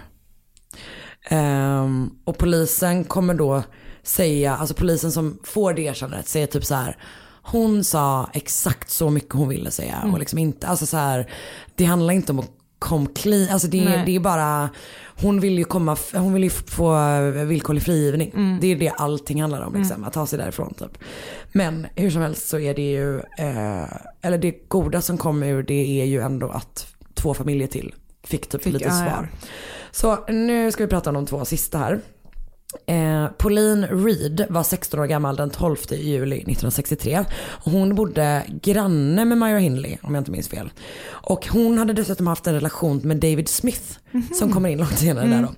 Ehm, och polisen kommer då säga, alltså polisen som får det erkännandet säger typ så här. Hon sa exakt så mycket hon ville säga Mm. och liksom inte, alltså så här, det handlar inte om att kom clean, alltså det, Nej. det är bara, hon vill ju komma, hon vill ju få villkorlig frigivning. Mm. Det är det allting handlar om liksom, att ta sig därifrån typ. Men hur som helst så är det ju, eh, eller det goda som kom ur det är ju ändå att två familjer till fick typ Fick- lite ja, ja. svar. Så nu ska vi prata om de två sista här. Eh, Pauline Reed var 16 år gammal den 12 juli 1963. Och hon bodde granne med Myra Hindley om jag inte minns fel. Och hon hade dessutom haft en relation med David Smith som kommer in långt senare där då.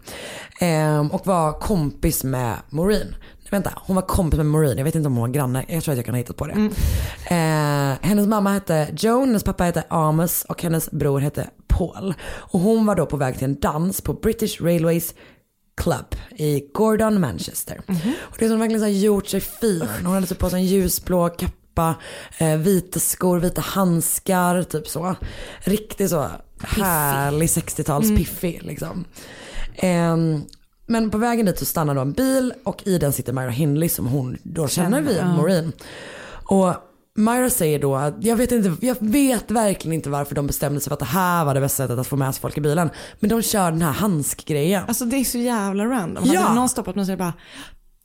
Eh, och var kompis med Maureen. Vänta, hon var kompis med Maureen. Jag vet inte om hon var granne. Jag tror att jag kan ha hittat på det. Eh, hennes mamma hette Joan, hennes pappa hette Amos och hennes bror hette Paul. Och hon var då på väg till en dans på British Railways Club i Gordon, Manchester. Och det som verkligen så här gjort sig fin. Hon hade typ på sig en ljusblå kappa, eh, vita skor, vita handskar, typ så. Riktigt så härlig 60-tals Mm. piffig liksom. Ehm, men på vägen dit så stannar då en bil och i den sitter Myra Hindley som hon då känner Känner, via ja. Maureen. Och Myra säger då att jag vet, inte, jag vet verkligen inte varför de bestämde sig för att det här var det bästa sättet att få med sig folk i bilen. Men de kör den här handskgrejen. Alltså det är så jävla random. Ja. Hade någon stoppat mig så är det bara,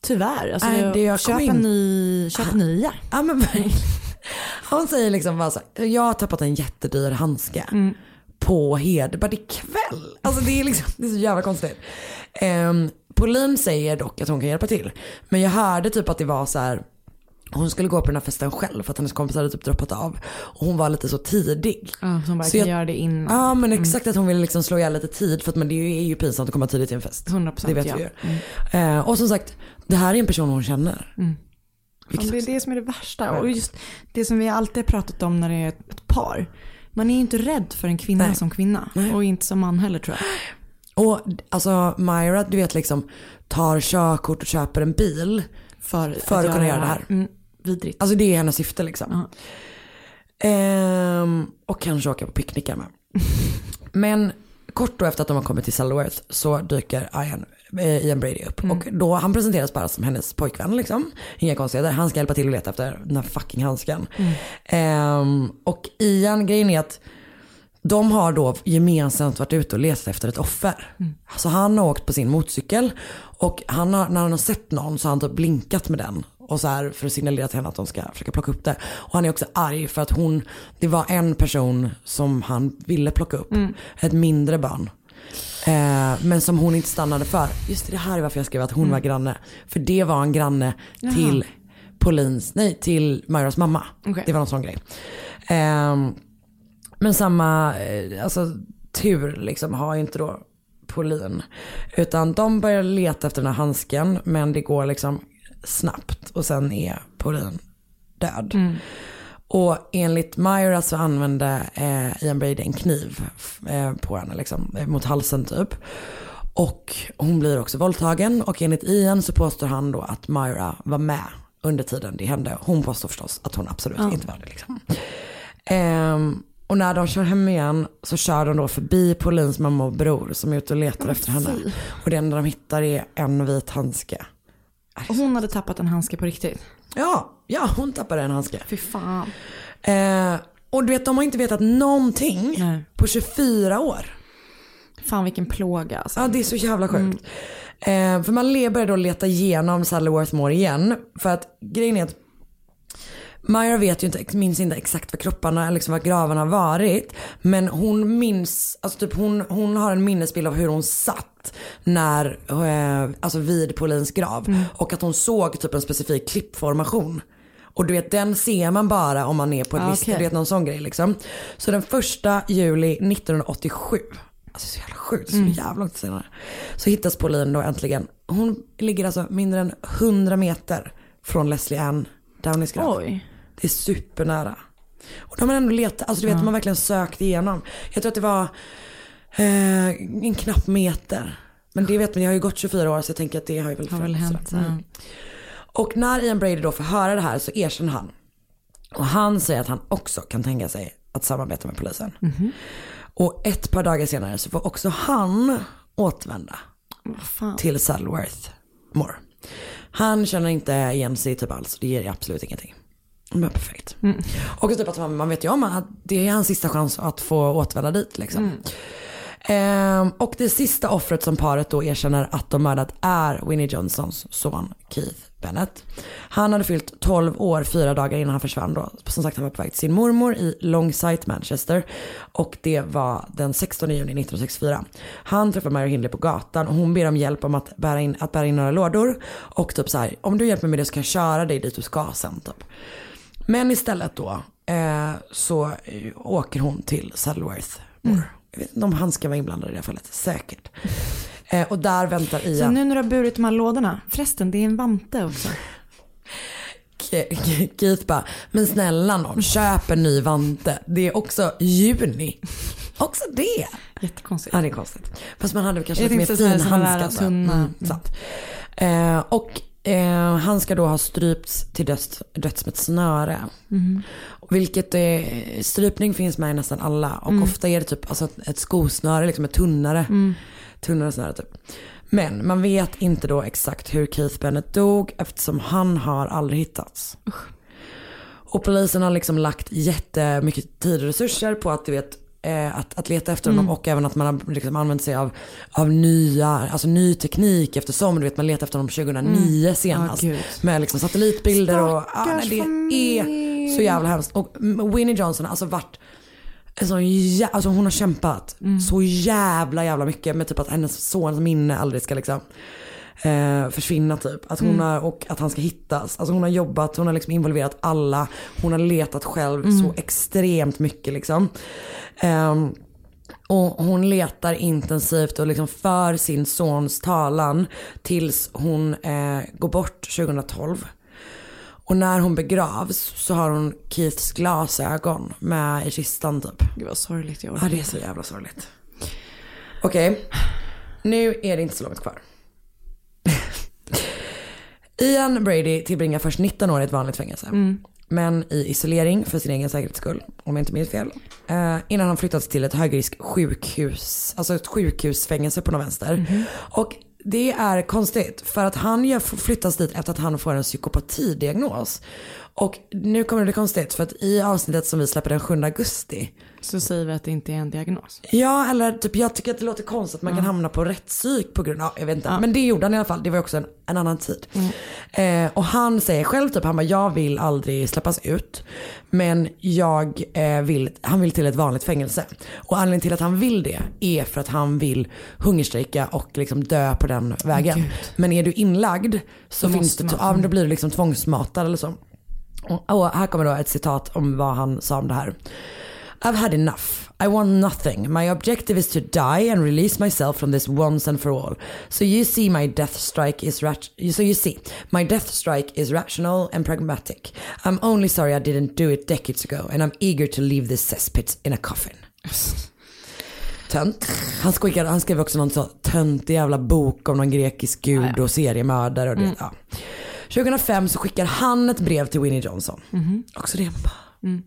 tyvärr. Alltså, Nej, det jag köp, en ny, köp nya. Ja men verkligen. Hon säger liksom bara så här, jag har tappat en jättedyr handske på Hed, bara det är kväll. Alltså det är liksom, det är så jävla konstigt. Um, Pauline säger dock att hon kan hjälpa till. Men jag hörde typ att det var så här. Hon skulle gå på den här festen själv för att hennes kompis hade typ droppat av. Och hon var lite så tidig. Ja, så hon bara Så kan jag- göra det innan. Ja men exakt att hon ville liksom slå ihjäl lite tid för att men det är ju pinsamt att komma tidigt till en fest. 100% Det vet ja. vi ju. Eh, och som sagt, det här är en person hon känner. Mm. Ja, det är det som är det värsta. Och just det som vi alltid har pratat om när det är ett, par. Man är ju inte rädd för en kvinna Nej. som kvinna. Och inte som man heller tror jag. Och alltså Myra, du vet liksom tar körkort och köper en bil för, för att, kunna göra det här. Mm, vidrigt. Alltså det är hennes syfte liksom. Ehm, och kanske åka på picknickar med. Men kort då efter att de har kommit till Selworth så dyker Ian, eh, Ian Brady upp. Och då, han presenteras bara som hennes pojkvän liksom. Inga konstigheter. Han ska hjälpa till att leta efter den här fucking handsken. Ehm, och Ian, grejen är att de har då gemensamt varit ute och letat efter ett offer. Så han har åkt på sin motorcykel och han har, när han har sett någon så har han typ blinkat med den. Och så här för att signalera till henne att de ska försöka plocka upp det. Och han är också arg för att hon, det var en person som han ville plocka upp. Ett mindre barn. Eh, men som hon inte stannade för. Just det, det här är varför jag skrev att hon var granne. För det var en granne Jaha. till Paulins, nej till Myras mamma. Okej. Det var någon sån grej. Ehm, men samma eh, alltså, tur liksom har ju inte då Pauline. Utan de börjar leta efter den här handsken men det går liksom snabbt och sen är Pauline död. Mm. Och enligt Myra så använde eh, Ian Brady en kniv eh, på henne liksom, eh, mot halsen typ. Och hon blir också våldtagen och enligt Ian så påstår han då att Myra var med under tiden det hände. Hon påstår förstås att hon absolut Ja. inte var det. Liksom. Ehm, och när de kör hem igen så kör de då förbi Paulins mamma och bror som är ute och letar efter henne. fy. Och det enda de hittar är en vit handske. Och hon hade tappat en handske på riktigt. Ja, ja hon tappade en handske. Fy fan. Eh, och du vet de har inte vetat någonting Nej. på 24 år. Fan vilken plåga alltså. Ja det är så jävla sjukt. Eh, för man börjar då leta igenom Sally Worthmore igen. För att grejen är att Myra vet ju inte, minns inte exakt var kropparna, liksom var gravarna har varit. Men hon minns, alltså typ hon, hon har en minnesbild av hur hon satt när, eh, alltså vid Paulins grav. Och att hon såg typ en specifik klippformation. Och du vet den ser man bara om man är på en Ah, okej. du vet någon sån grej liksom. Så den första juli 1987, alltså så jävla sjukt, så Mm. jävla långt senare. Så hittas Pauline då äntligen. Hon ligger alltså mindre än 100 meter från Leslie Ann Downeys grav. Oj. Det är supernära. Och de har ändå letat, alltså du vet Ja. de har verkligen sökt igenom. Jag tror att det var eh, en knapp meter. Men det vet man, jag har ju gått 24 år så jag tänker att det har ju väl, Har väl hänt. Mm. Och när Ian Brady då får höra det här så erkänner han. Och han säger att han också kan tänka sig att samarbeta med polisen. Mhm. Och ett par dagar senare så får också han återvända fan. till Saddleworth Moor. Han känner inte igen sig typ alls, det ger absolut ingenting. Men perfekt. Mm. Och typ att man, man vet ju om att det är hans sista chans att få återvända dit liksom. Mm. Ehm, och det sista offret som paret då erkänner att de mördat är Winnie Johnsons son Keith Bennett. Han hade fyllt 12 år fyra dagar innan han försvann då. Som sagt han var på väg till sin mormor i Longsight, Manchester. Och det var den 16 juni 1964. Han träffar Mary Hindley på gatan och hon ber om hjälp om att bära in, att bära in några lådor. Och typ så här, om du hjälper mig med det så kan jag köra dig dit du ska sen typ. Men istället då eh, så eh, åker hon till Saddleworth Moor. Jag vet inte om han ska vara inblandad i det fallet, säkert. Eh, och där väntar Så Ian. nu när du har burit de här lådorna, förresten det är en vante också. Ke- Keith bara, men snälla någon, köp en ny vante. Det är också juni. Också det. Jättekonstigt. Ja det är konstigt. Fast man hade kanske Jag lite mer tänkte så här, fina såna där handskar. så. tunna. Mm, sant. Eh, och eh, han ska då ha strypts till döds, döds med ett snöre. Mhm. Vilket eh, strypning finns med i nästan alla. Och Mm. ofta är det typ alltså, ett- ett skosnöre, liksom ett tunnare. Mm. Tunnare snöre typ. Men man vet inte då exakt hur Keith Bennett dog eftersom han har aldrig hittats. Och polisen har liksom lagt jättemycket tid och resurser på att du vet eh, att, att leta efter honom Mm. och även att man har liksom använt sig av, av nya, alltså ny teknik eftersom du vet man letar efter honom 2009 Mm. senast. Gud. med liksom satellitbilder och ja, Stackars nej, det är så jävla hemskt. Och Winnie Johnson alltså varit en sån jä- alltså hon har kämpat Mm. så jävla jävla mycket med typ att hennes sons minne aldrig ska liksom eh, försvinna typ. Att hon Mm. har, och att han ska hittas. Alltså hon har jobbat, hon har liksom involverat alla. Hon har letat själv Mm. så extremt mycket liksom. Ehm, och hon letar intensivt och liksom för sin sons talan tills hon eh, går bort 2012. Och när hon begravs så har hon Keiths glasögon med i kistan typ. Gud vad sorgligt jag Ja det är så jävla sorgligt. Okej, nu är det inte så långt kvar. Ian Brady tillbringar först 19 år i ett vanligt fängelse. Mm. Men i isolering för sin egen säkerhets skull, om jag inte minns fel. Eh, innan han flyttats till ett högrisk sjukhus, alltså ett sjukhusfängelse på något vänster. Och det är konstigt för att han gör- flyttas dit efter att han får en psykopatidiagnos. Och nu kommer det konstigt för att i avsnittet som vi släpper den 7 augusti Så säger vi att det inte är en diagnos. Ja, eller typ jag tycker att det låter konstigt att man kan hamna på rättspsyk på grund av, jag vet inte. Ja. Men det gjorde han i alla fall, det var också en, en annan tid. Mm. Eh, och han säger själv typ, han bara, jag vill aldrig släppas ut. Men jag eh, vill, han vill till ett vanligt fängelse. Och anledningen till att han vill det är för att han vill hungerstrejka och liksom dö på den vägen. Gud. Men är du inlagd så Då finns det, ja, då blir du liksom tvångsmatad eller så. Och, och här kommer då ett citat om vad han sa om det här. I've had enough. I want nothing. My objective is to die and release myself from this once and for all. So you see my death strike is rat- so you see my death strike is rational and pragmatic. I'm only sorry I didn't do it decades ago and I'm eager to leave this cesspit in a coffin. Tönt. Han, skickade, han skrev också någon så töntig jävla bok om någon grekisk gud och seriemördare och det. Mm. Ja. 2005 så skickar han ett brev till Winnie Johnson. Mhm. Också det. Mm.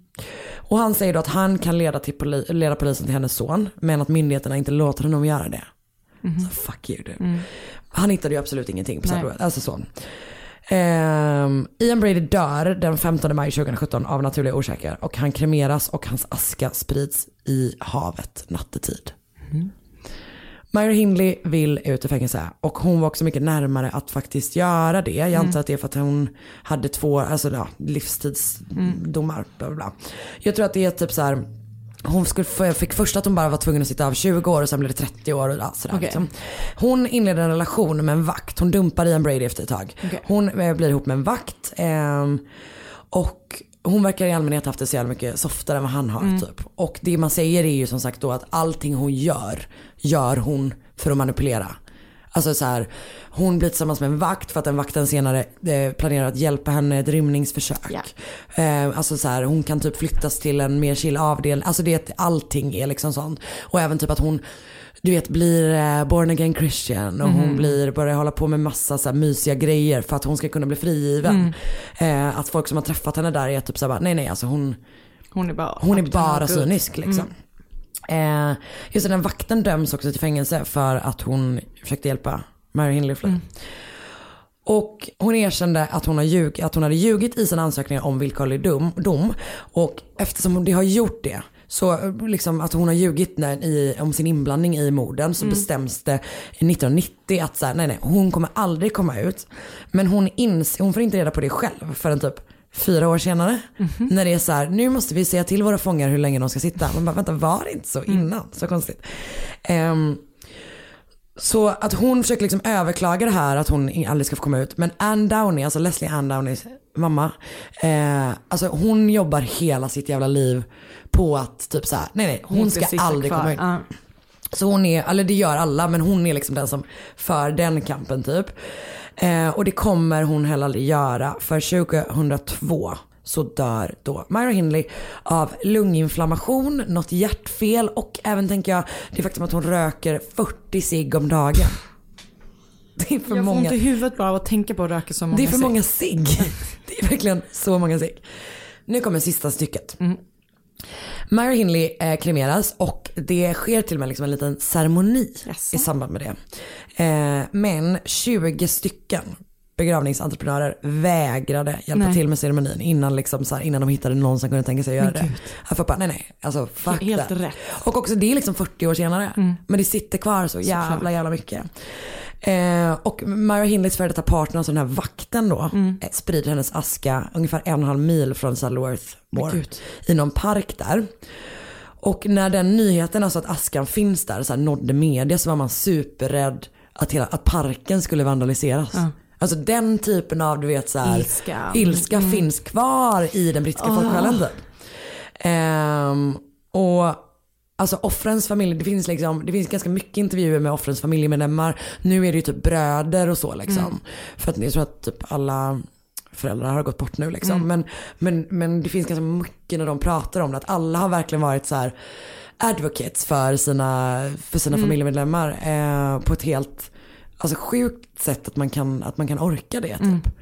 Och han säger då att han kan leda, till poli- leda polisen till hennes son. Men att myndigheterna inte låter honom göra det. Mhm. Så fuck you du. Mm. Han hittade ju absolut ingenting på. Saddleworth. Alltså så. Ehm, Ian Brady dör den 15 maj 2017 av naturliga orsaker. Och han kremeras och hans aska sprids i havet nattetid. Mm. Myra Hindley vill ut ur fängelse och hon var också mycket närmare att faktiskt göra det. Jag antar Mm. att det är för att hon hade två alltså, ja, livstidsdomar. Bla, bla, bla. Jag tror att det är typ så här. Hon skulle, fick först att hon bara var tvungen att sitta av 20 år och sen blev det 30 år. Och, sådär, Okej. liksom. Hon inleder en relation med en vakt. Hon dumpar Ian Brady efter ett tag. Okej. Hon eh, blir ihop med en vakt. ehm, Och hon verkar i allmänhet haft det så jävla mycket softare än vad han har Mm. typ. Och det man säger är ju som sagt då att allting hon gör, gör hon för att manipulera. Alltså så här, hon blir tillsammans med en vakt för att den vakten senare eh, planerar att hjälpa henne i ett rymningsförsök. Eh, alltså så här, hon kan typ flyttas till en mer chill avdelning. Alltså det, allting är liksom sånt. Och även typ att hon du vet blir eh, born again christian och hon Mhm. blir, börjar hålla på med massa så här, mysiga grejer för att hon ska kunna bli frigiven. Mm. Eh, att folk som har träffat henne där är typ såhär, nej nej alltså hon, Hon är bara, hon är bara cynisk liksom. Mm. Eh, just det, den vakten döms också till fängelse för att hon försökte hjälpa Mary Hindley. Mm. Och hon erkände att hon, har ljug, att hon hade ljugit i sina ansökningar om villkorlig dom, dom. Och eftersom det har gjort det, så eh, liksom att hon har ljugit när, i, om sin inblandning i morden så Mm. bestäms det 1990 att så här, nej nej, hon kommer aldrig komma ut. Men hon, ins, hon får inte reda på det själv förrän typ fyra år senare. Mhm. När det är så här, nu måste vi säga till våra fångar hur länge de ska sitta. Man bara, vänta var det inte så Mm. innan? Så konstigt. Ehm, så att hon försöker liksom överklaga det här att hon aldrig ska få komma ut. Men Anne Downey, alltså Leslie Ann Downeys mamma. Eh, alltså hon jobbar hela sitt jävla liv på att typ så här, nej nej hon ska aldrig kvar. komma ut. Ja. Så hon är, eller det gör alla men hon är liksom den som för den kampen typ. Eh, och det kommer hon heller aldrig göra för 2002 så dör då Myra Hindley av lunginflammation, något hjärtfel och även tänker jag det faktum att hon röker 40 cigg om dagen. Det är för Jag får många. ont i huvudet bara av att tänka på att röka så många Det är för cigg. många cigg. Det är verkligen så många cigg. Nu kommer sista stycket. Myra Hindley eh, kremeras och det sker till och med liksom en liten ceremoni i samband med det. Eh, men 20 stycken begravningsentreprenörer vägrade hjälpa Nej. till med ceremonin innan, liksom så här, innan de hittade någon som kunde tänka sig att göra det. Jag får bara, nej nej, alltså fuck Helt that. rätt. Och också det är liksom 40 år senare. Mm. Men det sitter kvar så jävla Såklart. jävla mycket. Eh, och Myra Hindleys före detta partner, alltså den här vakten då, Mm. eh, sprider hennes aska ungefär en och en halv mil från Saddleworth Men Moor i någon park där. Och när den nyheten, alltså att askan finns där, så här, nådde media så var man superrädd att, hela, att parken skulle vandaliseras. Ja. Alltså den typen av du vet så här, Ilska. ilska Mm. finns kvar i den brittiska Ah. folksjälen. Ehm, och alltså offrens familj, det finns liksom, det finns ganska mycket intervjuer med offrens familjemedlemmar. Nu är det ju typ bröder och så liksom. Mm. För att jag tror att typ alla föräldrar har gått bort nu liksom. Mm. Men, men, men det finns ganska mycket när de pratar om det. Att alla har verkligen varit så här advocates för sina, för sina Mm. familjemedlemmar. Eh, på ett helt alltså, sjukt sätt att man kan, att man kan orka det typ.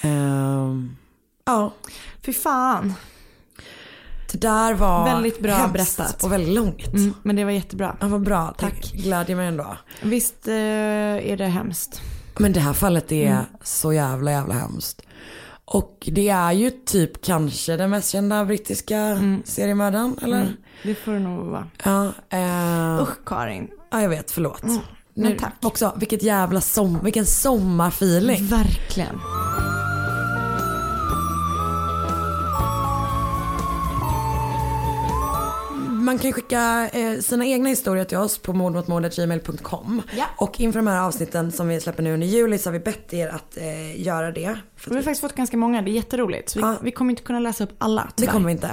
Ehm, ja. Fy fan. Det där var Väldigt bra hemskt berättat. och väldigt långt. Mm, men det var jättebra. Ja, vad bra, tack. Glädjer mig ändå. Visst eh, är det hemskt. Men det här fallet är Mm. så jävla jävla hemskt. Och det är ju typ kanske den mest kända brittiska seriemördaren, eller? Mm, det får det nog vara. Ja, eh, Usch Karin. ja, jag vet, förlåt. Mm, men tack. Också, vilket jävla som, vilken sommarfeeling. Verkligen. Man kan skicka eh, sina egna historier till oss på mordmotmord.gmail.com. Ja. Och inför de här avsnitten som vi släpper nu under juli så har vi bett er att eh, göra det. Vi har faktiskt fått ganska många, det är jätteroligt. Så vi, vi kommer inte kunna läsa upp alla Det tyvärr. kommer vi inte.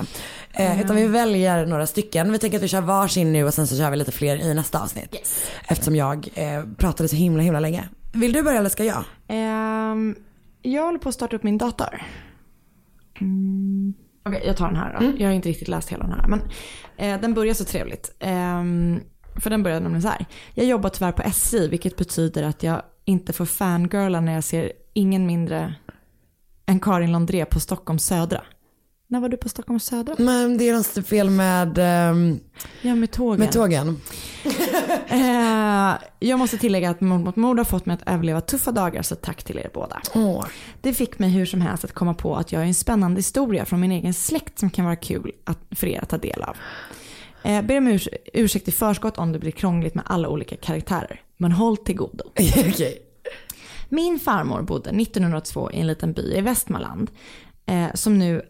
Eh, utan vi väljer några stycken. Vi tänker att vi kör varsin nu och sen så kör vi lite fler i nästa avsnitt. Eftersom jag eh, pratade så himla himla länge. Vill du börja eller ska jag? Ehm, jag håller på att starta upp min dator. Mm. Okej, jag tar den här då. Jag har inte riktigt läst hela den här. Men eh, den börjar så trevligt. Ehm, för den börjar nämligen så här. Jag jobbar tyvärr på SI, vilket betyder att jag inte får fangirla när jag ser ingen mindre än Karin Londré på Stockholm södra. När var du på Stockholm södra? Men det är något fel med, ehm, Ja, med tågen. med tågen. Eh, jag måste tillägga att Mord mot mord har fått mig att överleva tuffa dagar, så tack till er båda. Åh. Det fick mig hur som helst att komma på att jag är en spännande historia från min egen släkt som kan vara kul att, för er att ta del av. Eh, ber om urs- ursäkt i förskott om det blir krångligt med alla olika karaktärer. Men håll till godo. Okej. Min farmor bodde 1902 i en liten by i Västmanland eh, som, nu,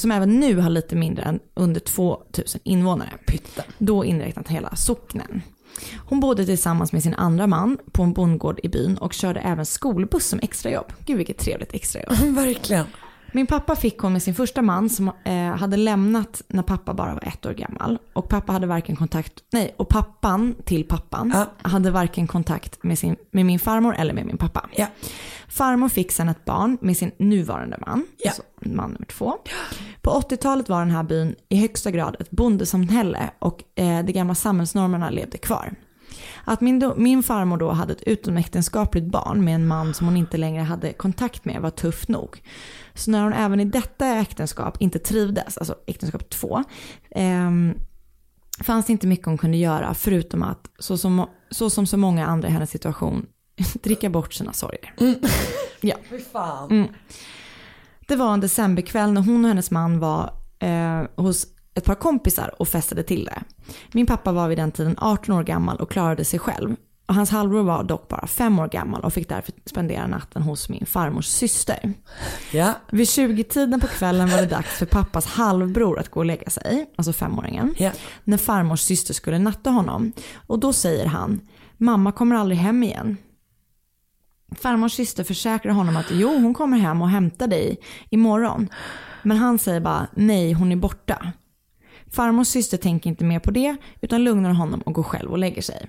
som även nu har lite mindre än under 2000 invånare. Pytte. Då inräknat hela socknen. Hon bodde tillsammans med sin andra man på en bondgård i byn och körde även skolbuss som extrajobb. Gud vilket trevligt extrajobb. Verkligen. Min pappa fick hon med sin första man som eh, hade lämnat när pappa bara var ett år gammal. Och pappa hade varken kontakt, nej, och pappan till pappan hade varken kontakt med, sin, med min farmor eller med min pappa. Farmor fick sen ett barn med sin nuvarande man, alltså man nummer två. På 80-talet var den här byn i högsta grad ett bondesamhälle och eh, de gamla samhällsnormerna levde kvar. Att min, min farmor då hade ett utomäktenskapligt barn med en man som hon inte längre hade kontakt med var tufft nog. Så när hon även i detta äktenskap inte trivdes, alltså äktenskap två, ehm, fanns det inte mycket hon kunde göra förutom att, så som så, som så många andra i hennes situation, dricka bort sina sorger. Ja. Fy fan. Mm. Det var en decemberkväll när hon och hennes man var eh, hos ett par kompisar och festade till det. Min pappa var vid den tiden 18 år gammal och klarade sig själv. Och hans halvbror var dock bara 5 år gammal och fick därför spendera natten hos min farmors syster. Ja. Vid 20-tiden på kvällen var det dags för pappas halvbror att gå och lägga sig, alltså femåringen. Ja. När farmors syster skulle natta honom. Och då säger han, mamma kommer aldrig hem igen. Farmors syster försäkrar honom att jo, hon kommer hem och hämtar dig imorgon. Men han säger bara nej, hon är borta. Farmors syster tänker inte mer på det utan lugnar honom och går själv och lägger sig.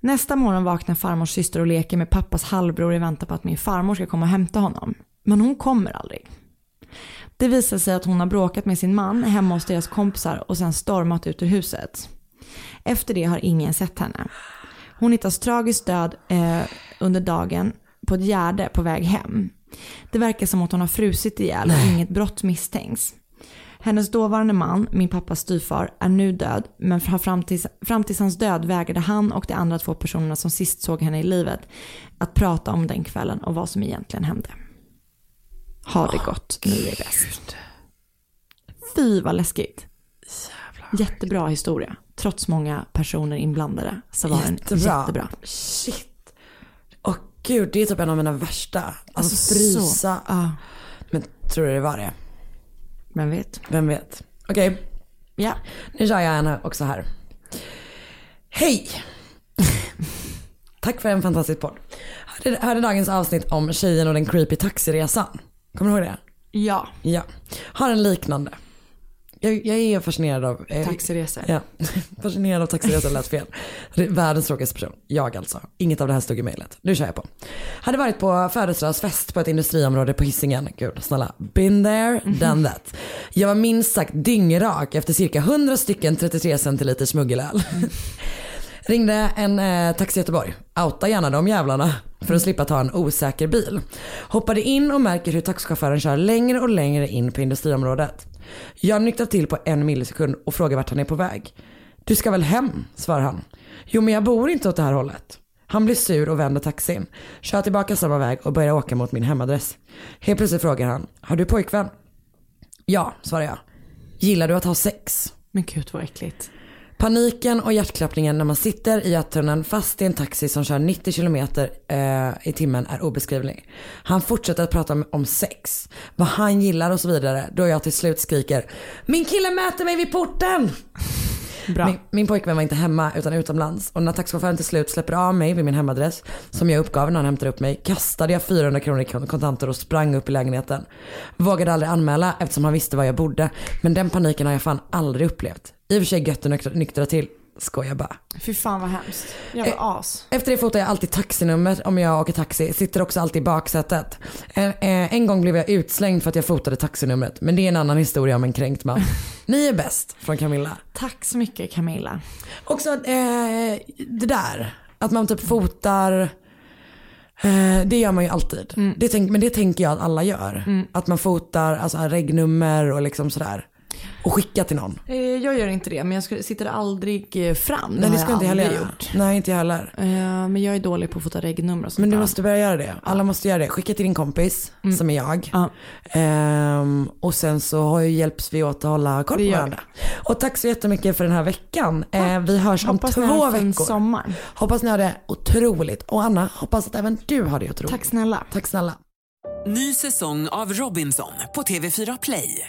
Nästa morgon vaknar farmors syster och leker med pappas halvbror i väntan på att min farmor ska komma och hämta honom. Men hon kommer aldrig. Det visar sig att hon har bråkat med sin man hemma hos deras kompisar och sen stormat ut ur huset. Efter det har ingen sett henne. Hon hittas tragiskt död eh, under dagen på ett gärde på väg hem. Det verkar som att hon har frusit ihjäl och inget brott misstänks. Hennes dåvarande man, min pappas styvfar, är nu död men fram tills, fram tills hans död vägrade han och de andra två personerna som sist såg henne i livet att prata om den kvällen och vad som egentligen hände. Har det gått, nu är bäst. Fy vad läskigt. Jättebra historia. Trots många personer inblandade så var den Jättebra. jättebra. Shit. Åh gud, det är typ en av mina värsta. Alltså, Alltså, frysa. så, Men tror du det var det? Vem vet? Vem vet? Okej. Ja. Nu kör jag en också här. Hej! Tack för en fantastisk podd. Hörde, hörde dagens avsnitt om tjejen och den creepy taxiresan. Kommer du ihåg det? Ja. Ja. Har en liknande. Jag, jag är fascinerad av... Eh, Taxiresor. Ja, fascinerad av taxiresor lät fel. Världens tråkigaste person. Jag alltså. Inget av det här stod i mejlet. Nu kör jag på. Hade varit på födelsedagsfest på ett industriområde på Hisingen. Gud snälla. Been there, done that. Jag var minst sagt dyngrak efter cirka 100 stycken 33 centiliter smuggelöl. Ringde en eh, Taxi Göteborg. Outa gärna de jävlarna för att slippa ta en osäker bil. Hoppade in och märker hur taxichauffören kör längre och längre in på industriområdet. Jag nyktrar till på en millisekund och frågar vart han är på väg. Du ska väl hem, svarar han. Jo men jag bor inte åt det här hållet. Han blir sur och vänder taxin. Kör tillbaka samma väg och börjar åka mot min hemadress. Helt plötsligt frågar han, har du pojkvän? Ja, svarar jag. Gillar du att ha sex? Men gud vad äckligt. Paniken och hjärtklappningen när man sitter i hjärttunneln fast i en taxi som kör 90 km eh, i timmen är obeskrivlig. Han fortsätter att prata om, om sex, vad han gillar och så vidare. Då jag till slut skriker Min kille möter mig vid porten! Bra. Min, min pojkvän var inte hemma utan utomlands och när taxichauffören till slut släpper av mig vid min hemadress som jag uppgav när han hämtade upp mig kastade jag 400 kronor i kontanter och sprang upp i lägenheten. Vågade aldrig anmäla eftersom han visste var jag bodde men den paniken har jag fan aldrig upplevt. I och för sig gött att nyktra till. Skojar bara. Fy fan vad hemskt. Jävla as. Efter det fotar jag alltid taxinumret om jag åker taxi. Sitter också alltid i baksätet. En, eh, en gång blev jag utslängd för att jag fotade taxinumret. Men det är en annan historia om en kränkt man. Ni är bäst från Camilla. Tack så mycket Camilla. Också eh, det där. Att man typ fotar. Eh, det gör man ju alltid. Det tänk, men det tänker jag att alla gör. Att man fotar alltså, regnummer och liksom sådär. Och skickar till någon. Eh, Jag gör inte det men jag sitter aldrig eh, fram. Nej det har ska jag inte heller gjort. Nej inte jag heller. Eh, Men jag är dålig på att fota regnummer och sånt Men du måste börja göra det. Alla måste göra det. Skicka till din kompis Mm. som är jag. Ehm, och sen så har ju hjälps vi åt att hålla koll Det på varandra. Och tack så jättemycket för den här veckan. Eh, vi hörs Hoppas om ni två har en fin veckor. sommar. Hoppas ni har det otroligt. Och Anna, hoppas att även du har det otroligt. Tack snälla. Tack snälla. Ny säsong av Robinson på TV4 Play.